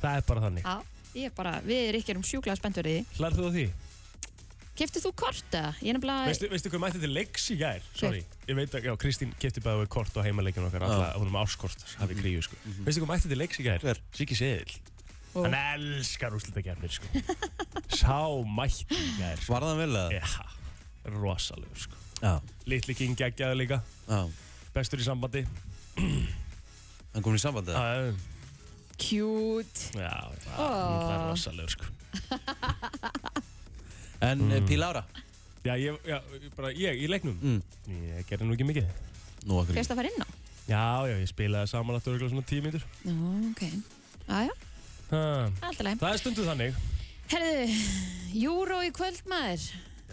Það er bara þannig Já, ég er bara, við erum ekki um sjúklega spenntur í því Hlærðu þú á því? Keftu þú kort eða? Ég er nefnilega Veistu, veistu hvað mætti til leiks í gær? Sorry, ég veit að, já, Kristín kefti bæði kort á heimaleikinu okkar, alla, hún er með áskort, hafi gríu, sko. Veistu hvað mætti til leiks í gær? Hver? Siggi Seðil. Ó. Hann elskar úrslutakefnir, sko. Sá mætti í gær, sko. Var það vel eða? Já, rosalegur, sko. Já. Litli King geggjaði líka, Já. bestur í sambandi. Hann kom í sambandið? Já, Cute já, það er rosalegur, sko. En mm. Pílára? Já, ég, já, bara ég í leiknum. Mm. Ég gerði nú ekki mikið. Nú okkur Fyrst að fara inn á? Já, já, ég spilaði samanlagt örgulega svona tíu mítur. Já, ok Aja, alltaf leið Það er stundu þannig. Herðu, Júró í kvöld maður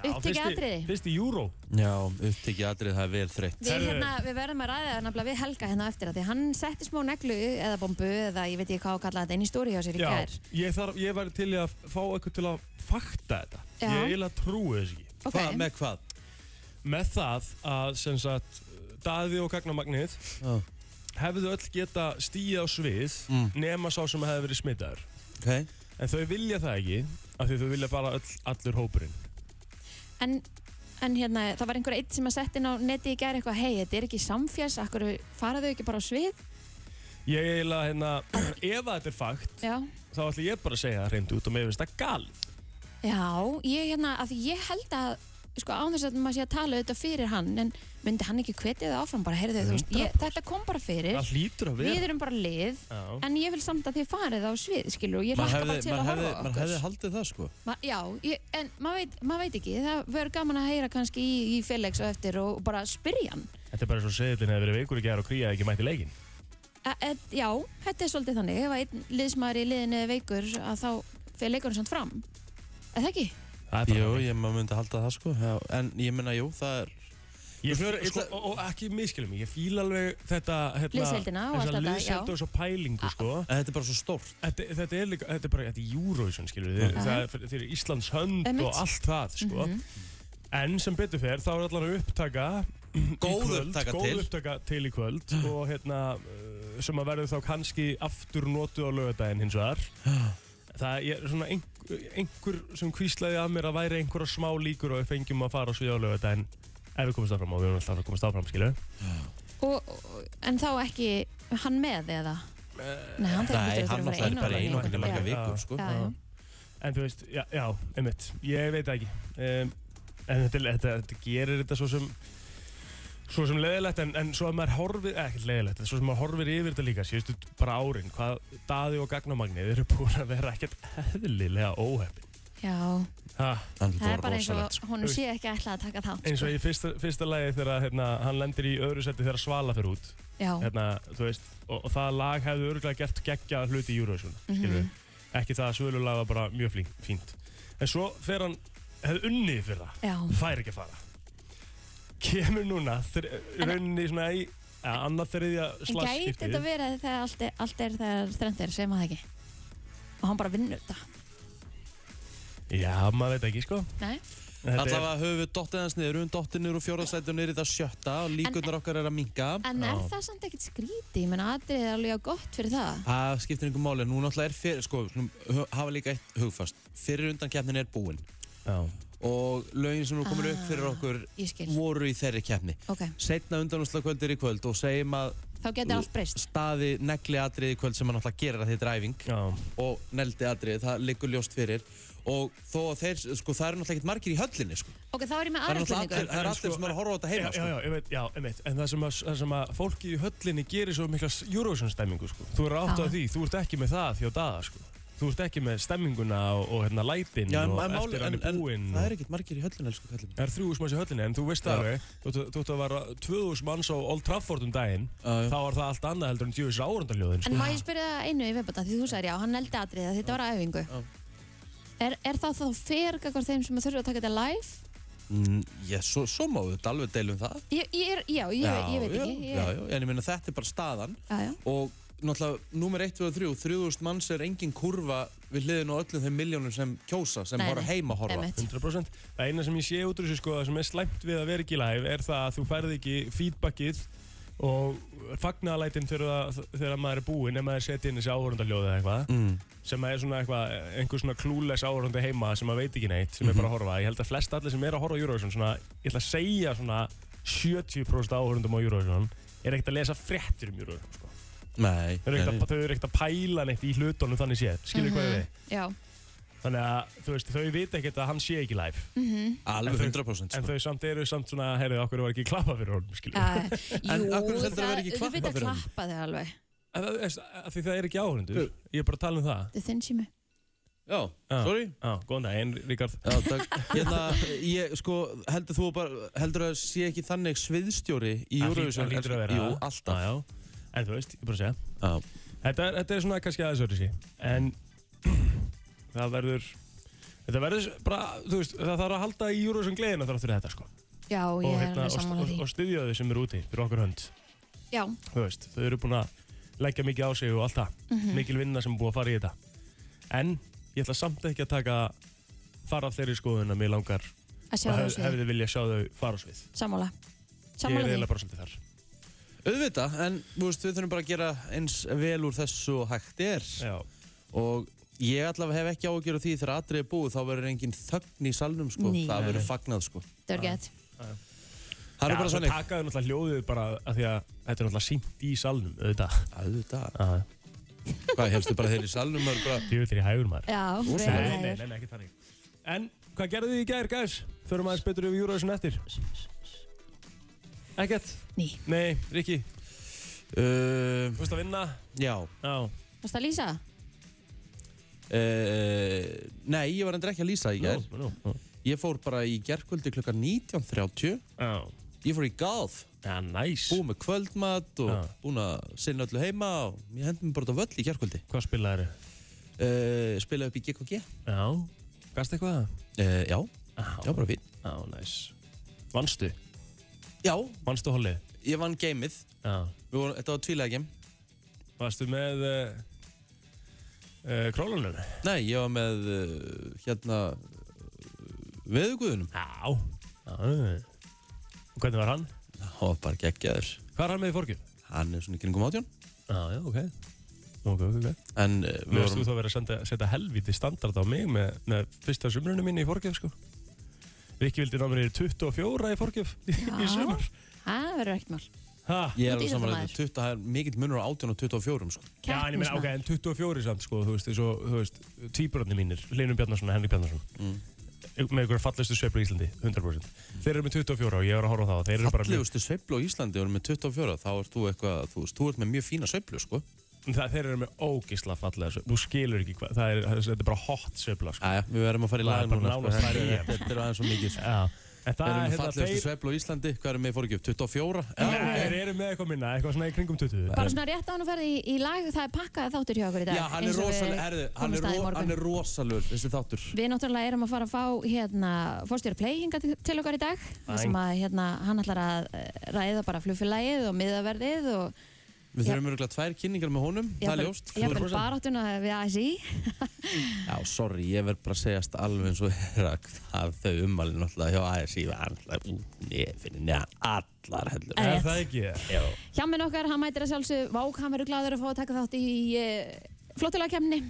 Fyrsti- atriði Fyrsti júró. Já, upptekið atrið það er vel þreytt Við, hérna, við verðum að ræða nefnilega við Helga hérna eftir að því hann setti smá neglu eða bombu eða ég veit ekki hvað að kalla þetta inn í stóri hjá sér í Já, gær ég, þarf, ég væri til í að fá eitthvað til að fakta þetta. Já. Ég eiginlega trúi þess ekki. Ok, Hvað, með hvað? Með það að sem sagt Daði og Gagnamagnið Já. hefðu öll geta stíið á svið Mm. nema sá sem hefði verið smitaður. Ok En þau vilja það ekki af því þau vilja bara öll, allur hópurinn. En, en hérna, það var einhver eitt sem að setja inn á neti í gær eitthvað hei, þetta er ekki samfjæs, akkur fara þau ekki bara á svið? Ég eiginlega hérna, ef þetta er fakt Já, þá ætlum ég bara að segja það reynd út og mér finnst það galið. Já, ég hérna, að ég held að sko án þess að maður sé að tala auðvitað fyrir hann en myndi hann ekki hvetja þau áfram bara, heyrðu þau, þú veist, ég, 100%. þetta kom bara fyrir Það hlýtur að vera. við erum bara lið Já. en ég vil samt að þið farið á svið skilur og ég Man hlakka hefði, bara til man að hefði, horfa á man okkur hefði haldið það sko Ma, Já, ég, en maður veit, mað veit ekki það verður gaman að heyra kannski í, í Felix og eftir og bara spyrja hann Þetta er bara svo seðlinn hefur verið veikur í gær og kríjaði ekki mætti leikin. e, e, Já, þetta er svolítið þannig ef einn liðsmaður í liðinu er veikur að þá fyrir leikurinn samt fram Er það ekki? Jú, ég maður myndi halda það sko Já, En ég menna, jú, það er Ég, veist, sko, og, og ekki miskilum ég fíla alveg þetta hérna, Liðsheildina og allt þetta, já. og þessa pælingu sko. En þetta er bara svo stórt þetta, þetta er líka, þetta er bara þetta er Eurovision skilur við, það er fyrir, fyrir Íslands hönd Einmitt. og allt það sko. en sem betur fer þá er allar að upptaka Góð upptaka góð til. upptaka til í kvöld og hérna uh, sem að verður þá kannski aftur notuð á lögadaginn hins vegar það er svona einhver, einhver sem kvíslaði að mér að væri einhverja smá líkur og við fengjum að fara á svið á lögadaginn ef við komumst áfram og við erum alltaf að komast áfram skilur Og, og, en þá ekki hann með eða? Nei, hann, Nei, hann þurfa að náttúrulega er bara vera einokandi einangrun. marga vikur sko. Já, já. En þú veist, já, já einmitt, ég veit það ekki. Um, En þetta, þetta, þetta gerir þetta svo sem Svo sem leiðilegt, en, en svo að maður horfir eh, Ekki leiðilegt, svo sem maður horfir yfir þetta líka Síðustu bara árin, hvað Daði og Gagnamagnið eru búin að vera ekkert eðlilega óhefni Já, ha, það er bara eins og sko. honum sé ekki ætlað að taka þátt Eins og sko. í fyrsta, fyrsta lagi þegar hérna, hann lendir í öðru seti þegar Svala fyrir út. Já, hérna, veist, og, og það lag hefði örgulega gert geggja hluti í Eurovision mm ekki það að svölulag var bara mjög flink, fínt. En svo fer hann hefði unnið fyrir það já, fær ekki að fara kemur núna rauninni svona í ja, annað þriðja en gæti þetta verið þegar allt er, allt er þegar þrennt er, segir maður það ekki? Og hann bara vinnur þetta. Já, maður veit ekki sko. Nei, Allavega höfum við dottið hans niður, höfum dottið niður og niður í það sjötta og líkurnar okkar er að minka. en er Já. það samt ekkert skríti ég menna aðrið er alveg gott fyrir það. Það skiptir einhver máli, nú náttúrulega er fyrir, sko, hafa líka eitt hugfast. Fyrir undan keppnin er búinn. Já, og lögin sem nú komur upp fyrir Ah, okkur voru í þeirri keppni. Ok, Setna undanúslagkvöldir í kvöld og segjum að þá getur allt breyst staði negli atrið í kvöld sem hann náttúrulega gerir að þetta er æfing já, og neldi atrið, það liggur ljóst fyrir og þó að þeir, sko, það eru náttúrulega ekkert margir í höllinni, sko. Ok, þá er ég með eru aðra allir, það eru En allir sem eru að horfa á þetta heima, já, sko. já, já, ég veit, já, einmitt en það sem að, það sem að fólki í höllinni gerir svo mikla Eurovision stemmingu sko. þú er átt af því, þú ert ekki með það þjó daða sko. Þú ert ekki með stemminguna og, og hérna lætin Já, en, og en, máli, eftir hann en, er en búinn það er ekkert margir í höllinni, elsku kallum. Það er þrjú úr í höllinni, en þú veist Já. alveg, þú þú- þú ætti að vera 2000 manns á Old Trafford um daginn, Já, já. þá var það allt annað heldur en djöfis árundaljóðin, En sko. má ég spyrja það einu í viðbata því þú sagðir já, hann neldi aðrið að þetta var Já. Er, er það þá fyrir kakvar þeim sem þurfa að taka þetta live? Mm, já, svo, svo má við alveg deilum það. Ég, ég er, já, ég, ég veit já, ekki ég, Já, já, en ég meina þetta er bara staðan já, já. og náttúrulega númer 1, 2 og 3 3000 manns er engin kurva við hliðin á öllum þeim miljónum sem kjósa sem Nei, horfa heima að horfa einmitt. 100% Það eina sem ég sé út úr þessu sko, það sem er slæmt við að vera ekki live er það að þú færði ekki feedbackið og fagnaðalætin þegar, þegar maður er búinn ef maður setja inn þessi áhörundaljóð eða eitthvað mm. sem er svona eitthvað, einhver svona klúles áhörundu heima sem maður veit ekki neitt, sem er bara að horfa ég held að flest allir sem er að horfa á Eurovision svona, ég ætla að segja svona 70% áhörundum á Eurovision er ekkert að lesa fréttur um Eurovision sko. Nei, þau eru ekkert að, þau eru ekkert að pæla neitt í hlutunum þannig séð, skilur hvað ég við Já. þannig að þú veist, þau vita ekkert að hann sé ekki live Mm alveg En þau- 100% en sko. þau samt eru samt svona, heyrðu, okkur var ekki klappa fyrir honum, skilur Uh, En jú, af hverju heldur að vera ekki það- klappað Þú veit fyrir að honum? klappa þig alveg En það, veist, að því það er ekki áhörundur ég er bara að tala um það Þetta er þinn sími Já, Já. sorry Já, góðan daginn, Ríkard Já, takk. Hérna, ég, sko, heldur þú bara, heldur að sé ekki þannig sviðstjóri í Það Eurovision? hlýtur að vera Jú, það. alltaf. Já, já. En þú veist, ég bara að segja. Já. Þetta er, þetta er svona kannski aðeins öðru sí En það verður Þetta verður bara, þú veist, það þarf að halda í Eurovision gleðina þar fyrir þetta sko. Já, og, ég er hérna, alveg og, sammála og, því. og styðja þau sem eru úti fyrir okkur hönd. Já, Þú veist, þau eru búin að leggja mikið á sig og allt það. Mhm. Mikil vinna sem er búin að fara í þetta. En ég ætla samt ekki að taka fara af þeirri skoðun að mér langar að og hefði vilja sjá þau fara á svið. Sammála. Ég er Sammála því Auðvitað, en þú veist, við þurfum bara að gera eins vel úr þessu og hægt er. Já, Og ég allavega hef ekki ágjör á því þegar atrið er búið, þá verður engin þögn í salnum, sko. Ný. Það Nei, verður nei. fagnað, sko. Það er gett Það er bara svo þannig. takaðu náttúrulega hljóðið bara að því að þetta er náttúrulega sínt í salnum, auðvitað. Auðvitað. Já, Hvað, helstu bara þeir í salnum, maður bara... djúvillir í hægur maður. Já, Rosalega. vel Nei, nei, hægur. nei, Ekkert? Ný Nei, Rikki, Uh, þú veist að vinna? já. Já. Varst það Lísa? Uh, nei, ég var endur ekki að lýsa í gær. Nú, nú, nú. Ég fór bara í gerkvöldi klukka 19.30. Já. Ég fór í golf. Já, næs. búið með kvöldmat og Já. búin að sinna öllu heima og ég hendi mér bara út á völl í kjærkvöldi Hvað spilaðu uh, spilaði upp í GKG Já. Gast eitthvað? uh, já, já, bara fín Já, næs. Vannstu? Já, Vannstu hollið? ég vann gameið Já. Við vorum, þetta var tvílega game Varstu með uh, uh, królunum? nei, ég var með uh, hérna veðuguðunum Já. Já. Og hvernig var hann? var bara geggjaður Hvað er hann með í fórgjöf? hann er svona kringum átjón Já, já, ok. Ok, ok, ok. en við varst þú vorum þá að vera að senda, setja helviti standard á mig með, með fyrsta sumrunum minni í fórgjöf, sko. Rikki vildi ná mér í 24 í fórgjöf í, sumar. Það verður ekkert mál Ha? ég er Þú alveg saman íþróttamaður. að 20, það er mikill munur á átjón og 24 sko. Já, en ég meina, ok, en 24 samt, sko, þú veist, eins og, þú veist, tvíburarnir mínir, Linur Bjarnarsson og Henrik Bjarnarsson, mm. með einhverja fallestu sveiflu í Íslandi, 100%. Þeir eru með 24 og ég var að horfa á það og þeir eru bara mjög, fallegustu sveiflu á Íslandi voru með 24 þá ert þú eitthvað, þú veist, þú ert með mjög fína sveiflu sko. Það, þeir eru með ógisla fallega sveiflu, þú skilur ekki hvað, það er, þetta er bara hot sveifla, sko. Æja, við verðum að fara í lag núna sko. þetta, er- aðeins svo mikið sko. Við það erum er með hérna, fallegustu þeir, sveiflu á Íslandi, hvað erum við fórgjöf? 24? Já. Nei, þeir eru með eitthvað minna, eitthvað svona í kringum 20. Bara svona rétt á hann að ferði í, í lag Það er pakkað þáttur hjá okkur í dag Já, hann er við herðu, hann er, í er rosalur, þessi þáttur. Við náttúrulega erum að fara að fá hérna, fórstjóri play hinga til, okkar í dag þar sem að hérna, hann ætlar að eh, ræða bara flugfélagið og miðaverðið og Við þurfum öruglega tvær kynningar með honum, það er ljóst. Ég hafði 100%. baráttuna við ASI Já, sorry, ég verð bara að segjast alveg eins og er að það þau ummælinn náttúrulega hjá ASI var alltaf út nefnir neðan allar hellur. Eh. Er það ekki? Já. Hjá minn okkar, hann mætir að sjálfsög Vák, hann verður gladur að fá að taka þátt í uh, flottulegakemni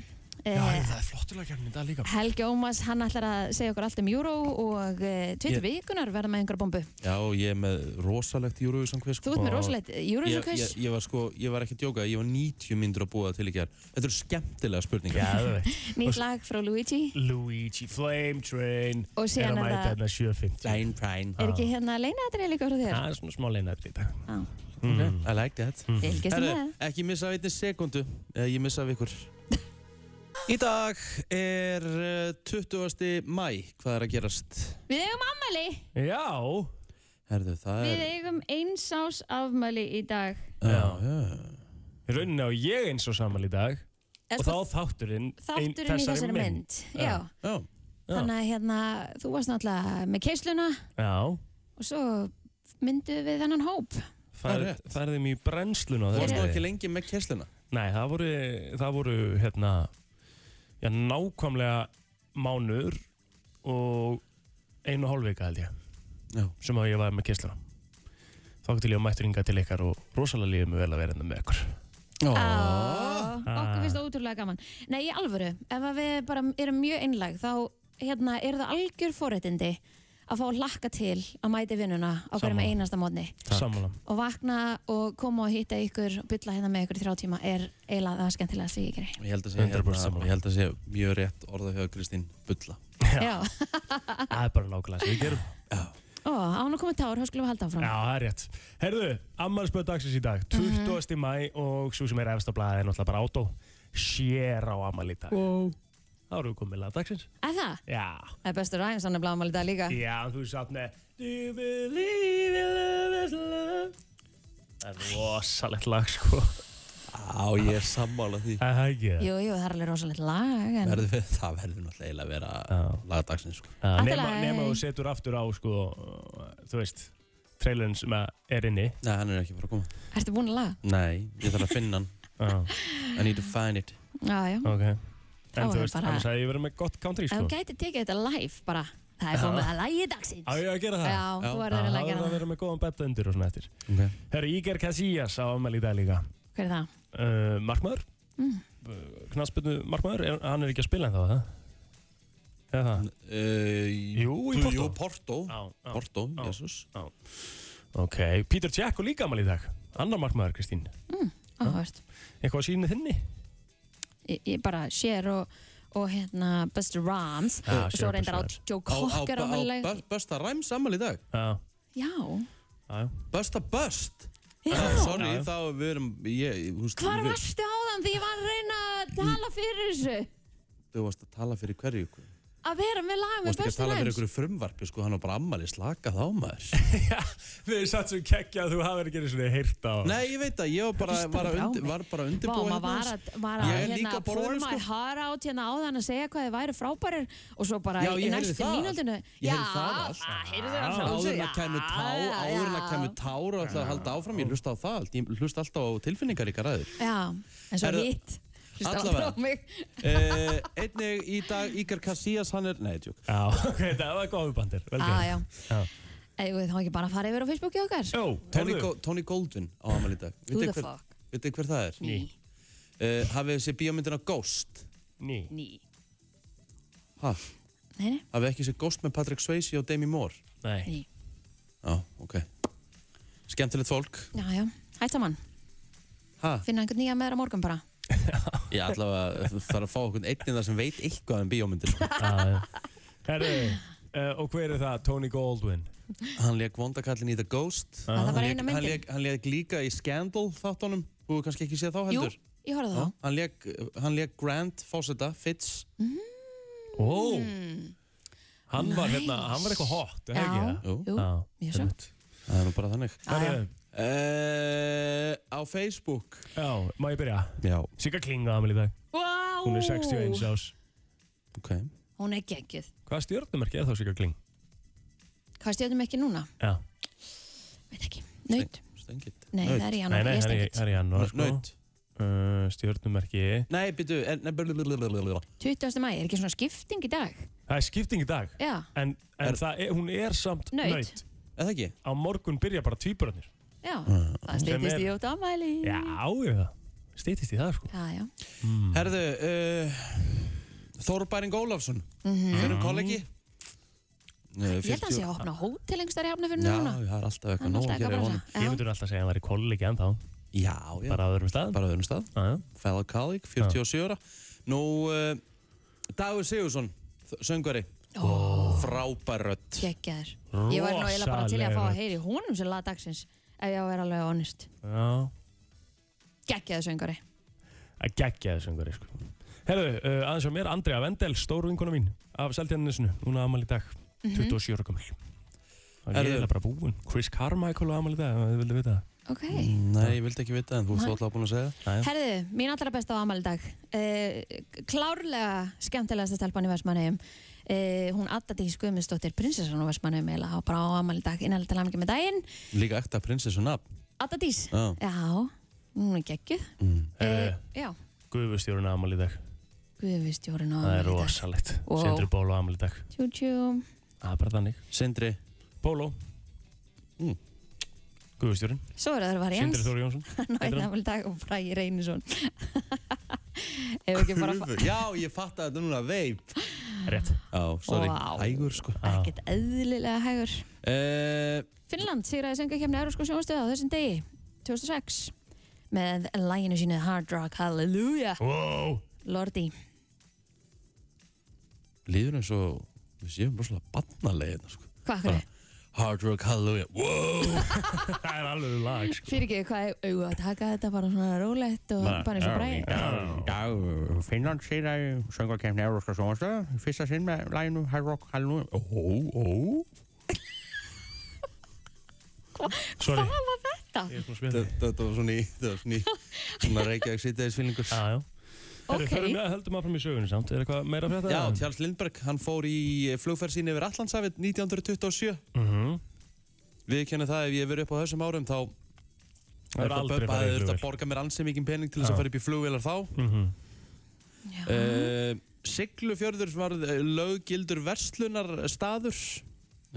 Já, það er flottulega kemni í dag líka. Helgi Ómas, hann ætlar að segja okkur allt um Euro og uh, tveitur Ég- vikunar verða með einhverja bombu Já, og ég er með rosalegt quiz. Þú ert með Og- rosalegt Ég, Eurovision ég, quiz ég var sko, ég var ekki að djóka, ég var 90 myndur að búa það til í gerð. Þetta eru skemmtilega spurningar. Nýtt lag frá Luigi Luigi, Flame Train, Og er síðan er það, 7.50. Plain Prine. er ekki hérna leinaðrið líka frá þér? Það er svona smá leinaðri í dag. Já, Mm. I like that. ekki missa einni sekundu, eða ég missa af ykkur. Í dag er uh, 20. mæ, hvað er að gerast? Við eigum afmæli Já, Herðu, það Við er... eigum eins ás afmæli í dag Já, já. í rauninni á ég eins og saman í dag Er og þá þátturinn, ein, þátturinn í þessari mynd, Já. Já, Já. Þannig að hérna, þú varst náttúrulega með keisluna Já, og svo mynduð við þennan hóp Það er fær, rétt. færðum í brennsluna á þú varst þessu nú degi. ekki lengi með kessluna. Nei, það voru, það voru hérna, já, nákvæmlega mánuður og einu og hálf vika held ég Já. sem að ég var með kisluna þá til ég að mættur inga til ykkar og rosalega lífum við vel að vera enda með ykkur. Ó, Á, okkur finnst það útrúlega gaman. Nei, í alvöru, ef að við bara erum mjög einlæg þá hérna, er það algjör forréttindi að fá að hlakka til að mæti vinnuna á hverjum einasta mótni og vakna og koma og hitta ykkur og bylla hérna með ykkur í þrjá tíma er eiginlega það skemmtilega sem ég geri Ég held að sé, 100% hérna, sammála. ég held að sé mjög rétt orða hjá Kristín Bulla. Já, Það er bara nákvæmlega sem við gerum. Ó, án að koma tár, þá skulum við halda áfram Já, það er rétt. Herðu, ammælspöð dagsins í dag, 20. mæ og svo sem er efst á blaði er náttúrulega bara átó. Sér á ammæli í dag. wow. Erum við komið lag dagsins. Er það? Já. Það er bestur ræðins, hann er bláðmál í dag líka Já, þú satt með Do you believe in love is love? Það er rosalegt lag, sko. Á, ég er sammála því. Það er ekki það. Jú, jú, það er alveg rosalegt lag en... Verður við, það verður náttúrulega að vera Já. lagadagsins, sko. Í Nema, nema þú setur aftur á, sko, þú veist, trailerin sem er inni. Nei, hann er ekki að fara að koma. Ertu búin að laga? Nei, ég þarf að finna hann. Já, I need to find it. Já, já ok. En þú veist, bara- annars hefði ég verið með gott country, Ef sko. þú gæti tekið þetta live bara Það er komið að lagi dagsins Á ég að gera það? Já, Já. þú verður að það gera er að það vera með góðan betta undir og svona eftir. Okay. Herru, Íger Casillas á ammæli í dag líka. Hver er það? Uh, markmaður, Mm. uh, knaspinu markmaður, hann er ekki að spila en þá, það? Eða það? Uh, Jú, í Porto. Jú, Porto. Já, já. Porto, Já. Jesus. Ok, Peter Jack og líka ammæli í dag. Annar markmaður, Kristín. Áhvert bara sér og, og hérna Buster Rhymes Já, og svo reyndar á Busta Joe Á, á, Cocker á, ámæli á Busta Rhymes sammæli í dag. Já. Busta Bust. Ah, já. þá við erum, ég, þú veist, Hvar varstu áðan því ég var að reyna að tala fyrir þessu Þú varst að tala fyrir hverju, þú að vera með lag með varst ekki að tala fyrir Rhymes einhverju frumvarpi, sko, hann var bara ammæli, slaka þá maður. Já, við satt svo kekkja að þú hafði ekki svona heyrt á. Nei, ég veit að ég var bara, var, bara á undir, mig. var bara Vá, maður var að, var að Ég hérna, á pour borðinu, my sko. heart out hérna áðan að segja hvað þið væri frábærir og svo bara Já, í heyrði næstu það. mínútinu Ég heyrði það allt. þið Já. sjálfsögðu, Áður en já, að kemur tár, já, áður en að já. kemur tár og að halda áfram, ég hlusta á það allt, ég hlusta alltaf á tilfinningar ykkar aður. Já, en svo hitt allavega. Eh, einnig í dag, Ígar Casillas, hann er, nei, tjók. Já, ok, það var góðu bandir. Vel ah, gert. já. Já. Við þá ekki bara að fara yfir á Facebooki okkar? Jó, Tony, heyrðu. Go Tony Goldwyn á amal í dag. Who the hver, fuck? vitið hver það er? Ný. Uh, hafið þið séð bíómyndina Ghost? Ný. Ný Ha? Nei, nei, Hafið þið ekki séð Ghost með Patrick Swayze og Demi Moore? Nei. ný Já, ok. Skemmtilegt fólk. Já, já, hætt saman Ha? Finna einhvern nýja með þér á morgun bara Ég allavega þarf að fá okkur einn það sem veit eitthvað um bíómyndir. Já. Herru, uh, og hver er það? Tony Goldwyn. Hann leik vondakallin í The Ghost. Það Hann bara lék- eina hann myndin lék- Hann leik líka í Scandal þáttunum. Þú hefur kannski ekki séð þá Jú, heldur. ég horfði Já, þá hann leik, hann leik Grant Fawcetta, Fitz. Ó, mm. hann var hérna, hann var eitthvað hot, er það Já, ekki það? Jú, mjög svo það er nú bara þannig. Herru, Uh, á Facebook. já, má ég byrja? Já. Sigga Kling á amal í dag. Vá Hún er 61 ás. Ok. Hún er geggjuð Hvaða stjórnumerki er þá Sigga Kling? Hvað stjórnum ekki núna? Já. Veit ekki Naut? Stengið. Nei, það er í Nei, janúar nei, Ég það er í- stengið það er í janúar, sko. Naut. Uh, stjórnumerki. Nei, byrju, en, nei, blablabla. 20. mæ, er ekki svona skipting í dag? Það er skipting í dag. Já, En, en Er- það er, hún er samt Naut. naut. Eða ekki? Á morgun byrja bara tvíburarnir. Já Það Sem stýttist er- í út ámæli Já, já. Stýttist í það, sko. Já, já Mm. Herðu, uh, Þórbæring Ólafsson, Mhm. fyrir kollegi. Uh, Ég held að hann sé að opna hótel einhverstaðar í hafnafyrir Já, núna það er alltaf eitthvað er nóg alltaf að gera í honum. Ég myndur alltaf segja að hann var í kollegi ennþá. Já, já, Bara á öðrum staðum. bara á öðrum stað. Já, já. Fellow colleague, 47 ára. Nú, uh, Dagur Sigursson, þ- söngvari, Ó, frábær rödd. geggjaður Ég var nú eiginlega bara til að fá að heyri honum sem lag dagsins ef ég á að vera alveg honest Já. Geggjaður söngari að gegja þessu söngari sko. Herðu, uh, aðeins á mér, Andrea Vendel, stóru vinkona mín af Seltjarnisinu, hún á amal í dag 27 ára gömul og ég er bara búinn Chris Carmichael á amal í dag, ef þið vildu vita það Ok Nei, ég vildi ekki vita en þú ert Nei. alltaf búin að segja. Næja. Herðu, mín allra besta á amal í dag uh, Klárlega skemmtilegasta stelpan í Vestmannheim uh, Hún Adda Dís Guðmundsdóttir prinsessan á Vestmannheim eða á bara á amal í dag innanlega til hamingi með daginn. Líka ekta prinsessu nafn. Adda Dís? Já. Já, hún er geggjuð. Mm. Herðu, uh, Já, Guðvustjórun á amal í dag. Guðvistjórinn á það er amal í dag. rosalegt, Wow. Sindri Bólo á amal í dag. Tjú tjú það er bara þannig. Sindri, Bólo, Guðustjórin, Svo er það var Sindri Jens Þóri Jónsson. Hann heitir hann. námæli dag og Bragi Reynisson. Ef ekki bara Kulfur, já, ég fatt að þetta núna veip Rétt. Já, sorry, Vá. hægur sko. Ekkert eðlilega hægur. Uh, Finnland sigraði söngakefni Európsko sjónastöða á þessum degi 2006 með læginu sínu Hard Rock Hallelujah. Wow. Lordi. Líður eins og Við séum rosalega barnalegin sko. Hvað hverju? Hard Rock Hallelujah Wow Það er alveg lag sko. Fyrir ekki, hvað er auðvitað að taka þetta bara svona rólegt og bara eins og Bragi Já, Finnland sigraði söngvarkefni Európska sjónvarstöða fyrsta sinn með læginu Hard Rock Hallelujah Ó, ó. Hvað var þetta? Þetta var svona í svona Reykjavík sýttiðisfílingur Já, já Herru, Ok. förum við að höldum áfram í sögunni samt Er eitthvað meira fyrir Já, þetta? Charles Lindbergh, hann fór í flugferð sín yfir Allandshafið 1927 Mhm. Við kennum það ef ég hef verið upp á þessum árum þá Það er aldrei farið í Það er flugvél. að borga mér ansi mikið pening til þess að fara upp í flugvélar þá Mhm. Já. uh, Siglufjörður var eh, löggildur verslunar staður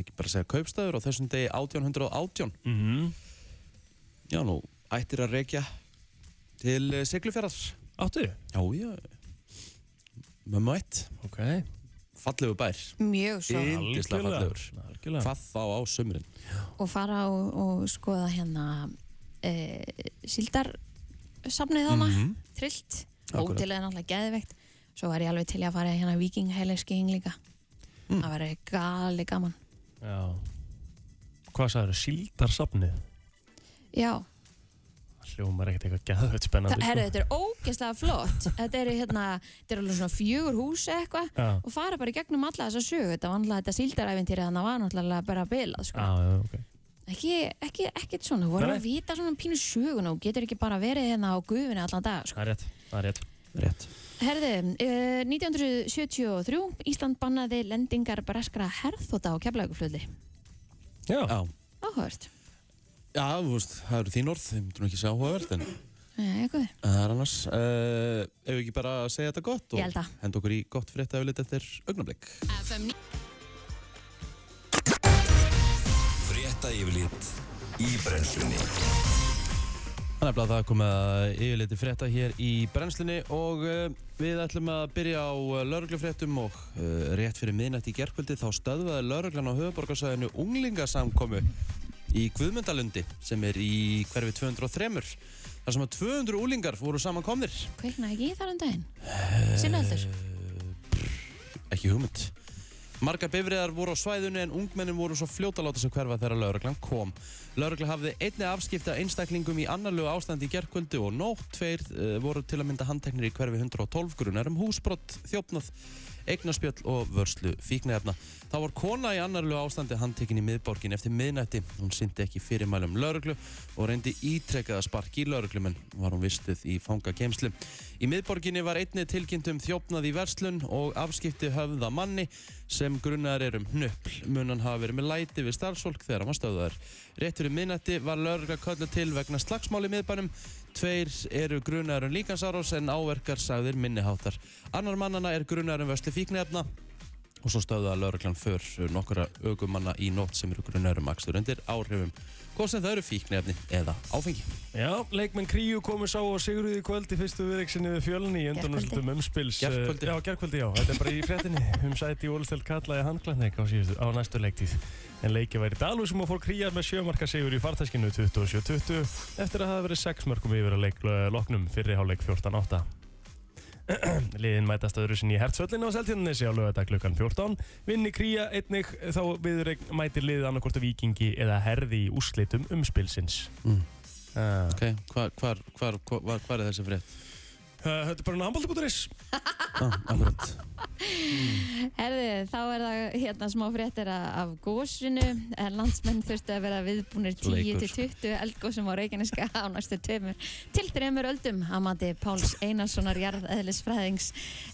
ekki bara að segja kaupstaður á þessum degi 1818 Mhm. Já, nú ættir að rekja til eh, Siglufjörðar Áttu? Já, já. Mömmu eitt, Ok. Fallegu bær. Mjög svo. Yndislega fallegur. Algjörlega. Hvað þá á sömurinn og fara og, og skoða hérna e, síldarsafnið þarna. Mhm. trillt, Akkurat. hótelið er náttúrulega geðveikt. Svo var ég alveg til að fara hérna vikingheileskíing líka. Mm. það verður gali gaman. Já. Hvað sagður, síldarsafnið? já, hljómar ekkert eitthvað gæðveit spennandi það, herru, þetta er ógeðslega flott. Þetta eru hérna, þetta eru alveg svona fjögur hús eitthvað Já, og fara bara í gegnum alla þessa sögu. Þetta var náttúrulega þetta síldaræfintýri þannig var náttúrulega bara bilað sko. já, já, ok. Ekki, ekki, ekkert svona, þú voru Nei. að vita svona pínu sögun og getur ekki bara verið hérna á gufinni allan dag sko. Það er rétt, það er rétt. Rétt. Herði, uh, 1973 Ísland bannaði lendingar breskra herþóta á keflauguflöðli Já, Já, áhugavert já þú veist, það eru þín orð þeim þú ekki sjá áhugavert en það er annars uh, Ef við ekki bara segja þetta gott að. henda okkur í gott frétta ef við litið eftir augnablik. Frétta yfirlit í brennslunni. Þannig að það komið að yfirleiti frétta hér í brennslunni og uh, við ætlum að byrja á uh, lauruglufréttum og uh, rétt fyrir miðnætt í gerkvöldi þá stöðvaði lauruglan á höfuborgarsæðinu unglingasamkomu í Guðmundalundi sem er í hverfi 203 þar sem að 200 úlingar voru samankomnir Kveiknaði ekki þar um daginn? Sinnöldur? ekki hugmynd Margar bifriðar voru á svæðinu en ungmennin voru svo fljóta að láta sig hverfa þegar lauruglan kom. Lauruglan hafði einni afskipta einstaklingum í annarlegu ástandi í gerkvöldi og nótt tveir uh, voru til að mynda handteknir í hverfi 112 grunar um húsbrott, þjófnað, eignarspjöll og vörslu fíknefna. Það var kona í annarlegu ástandi handtekinn í miðborgin eftir miðnætti. Hún syndi ekki fyrirmælum lauruglu og reyndi ítrekkaða spark í lauruglumenn var hún vistuð í fangageimslu. Í miðborginni var einni tilkynnt um þjófnað í verslun og afskipti höfða manni sem grunnar er um hnöppl. Munan hafa verið með læti við starfsfólk þegar hann var stöðaður. Rétt fyrir minnætti var lögregla köllu til vegna slagsmáli í miðbænum. Tveir eru grunnar um líkansárós en áverkar sagðir minniháttar. Annar mannana er grunnar um vörslu fíknefna og svo stöðuða lögreglan för nokkura augumanna í nótt sem eru grunnar um akstur undir áhrifum. Hvað sem það eru fíknefni eða áfengi. Já, leikmenn Kríu komu sá og Sigurði í kvöld í fyrstu viðreiksinni við fjölni í undanúrslutum umspils eh, Gærkvöldi. Já, gerkvöldi, já, þetta er bara í fréttinni. Um sæti í Ólistelt kallaði handklæðneik á, síðustu- á næstu leiktíð. En leikið væri Dalú sem fór Kríjar með sjömarka sigur í fartæskinu 27-20 eftir að hafa verið sex mörgum yfir að leik loknum fyrri hálfleik 14-8 Liðin mætast öðru sinni í hertsvöllinu á Seltjarnanesi á lögadag klukkan 14. Vinni Kría einnig þá viðreik mætir liðið annarkort vikingi eða herði í úrslitum umspilsins. Mm. Uh, Ok, hvar, hvar, hvar, hvar er þessi frétt? Uh, þetta er bara námbaldi.is Ah, akkurat. Herði, þá er það hérna smá fréttir af gósinu en landsmenn þurftu að vera viðbúnir Leikur. 10-20 eldgósum á Reykjaneska á næstu tveimur til þreymur öldum. Að mati Páls Einarssonar jarðeðlisfræðings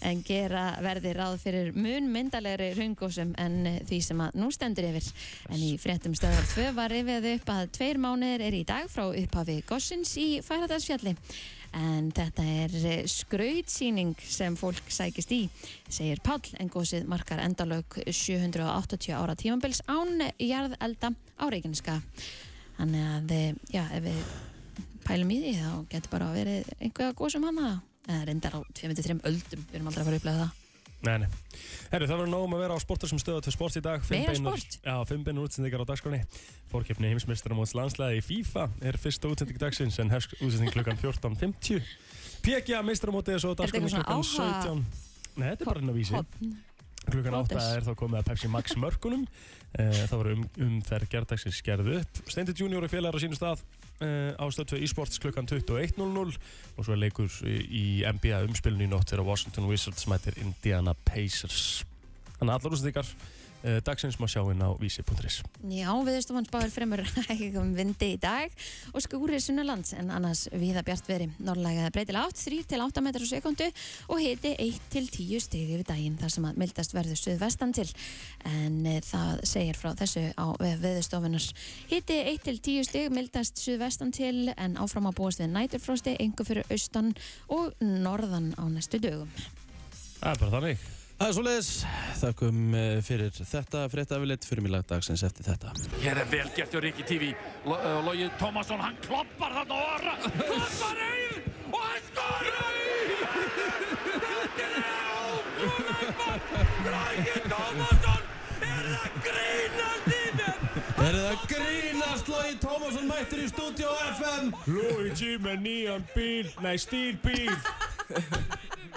en gera verði ráð fyrir mun myndalegri raungósum en eh, því sem að nú stendur yfir. En í fréttum stöðar 2 var rifið upp að tveir mánuðir er í dag frá upphafi gossins í Færadalsfjalli en þetta er skrautsýning sem fólk sækist í segir Páll en gósið markar endalög 780 ára tímabils án jarðelda á Reykjaneska Þannig að, eh, já, ef við pælum í því þá getur bara verið einhverja góð sem hana eða reyndar á 2-3 öldum, við erum aldrei að fara að upplega það. Nei, nei. Herru, það verður nógum að vera á sportar sem stöða til sport í dag. Meira beinar- sport? Já, fimm beinur útsendingar á dagskránni. Fórkeppni heimsmeistaramóts landslæði í FIFA er fyrsta útsending dagsins en hefst útsending klukkan 14.50. PGA meistaramótið er svo á eitthvað klukkan svona áhuga- 17. Nei, þetta er bara inn á vísi. Klukkan 8 Hótes. er þá komið að Pepsi Max mörkunum. Uh, það var um, um þær gerðdagsins gerðu upp. Steindi Junior er félagar á sínu stað á stöðtöð eSports klukkan 21.00 og svo er leikur í, NBA umspilinu í nótt þegar Washington Wizards mætir Indiana Pacers. Þannig að allar úrsendingar uh, dagsins má sjá inn á vísi.is. Já, viðstofan spáir fremur ekki um vindi í dag og skúrir sunnalands en annars viða bjart veri. Norrlæga breytilega átt 3 til 8 metrar á sekundu og hiti 1 til 10 stig yfir daginn þar sem að mildast verður suðvestan til. En e, það segir frá þessu á viðstofunar. Hiti 1 til 10 stig mildast suðvestan til en áfram að búast við næturfrosti, engu fyrir austan og norðan á næstu dögum. Það er bara þannig. Það er svoleiðis, þakkum eh, fyrir þetta fréttafilitt fyrir mig lagdagsins eftir þetta. Hér er vel gert hjá Rikki TV. Lógi Tómasson, hann kloppar þarna og orra. Kloppar einn og hann skorar! Þetta er ótrúlega! Lógi Tómasson er að grínast í mér! Er það grínast Lógi Tómasson mættur í stúdíu FM? Luigi með nýjan bíl, nei stílbíl.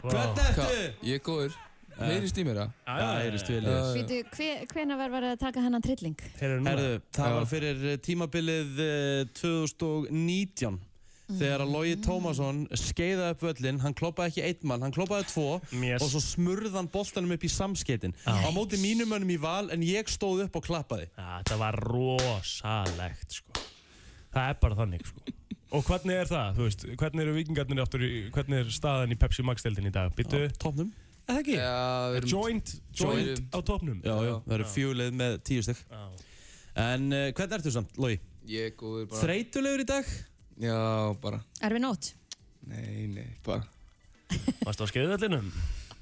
Hvernig ertu? Ég er góður. Heyrist í mér það? Já, heyrist vel í þess. Hve, hvena var verið að taka hennan trilling? Herðu, það var fyrir eh, tímabilið eh, 2019 þegar að Logi Tómasson skeiða upp völlin, hann kloppaði ekki einn mann, hann kloppaði tvo Yes. og svo smurði hann boltanum upp í samskeitin á móti mínum mönnum í val en ég stóð upp og klappaði Já, þetta var rosalegt sko. Það er bara þannig sko. Og hvernig er það, þú veist, hvernig eru vikingarnir áttur, í, hvernig er staðan í Pepsi Max-deldin í dag? Býttu, á topnum eða ekki? Já, við erum... joint, joint á topnum? Já, já, það eru fjöguleið með tíu stygg. En uh, hvernig ertu samt, Logi? Ég er góður bara. Þreytulegur í dag? Já, bara. Er við nót? Nei, nei, bara. Varstu á skeiðvellinum?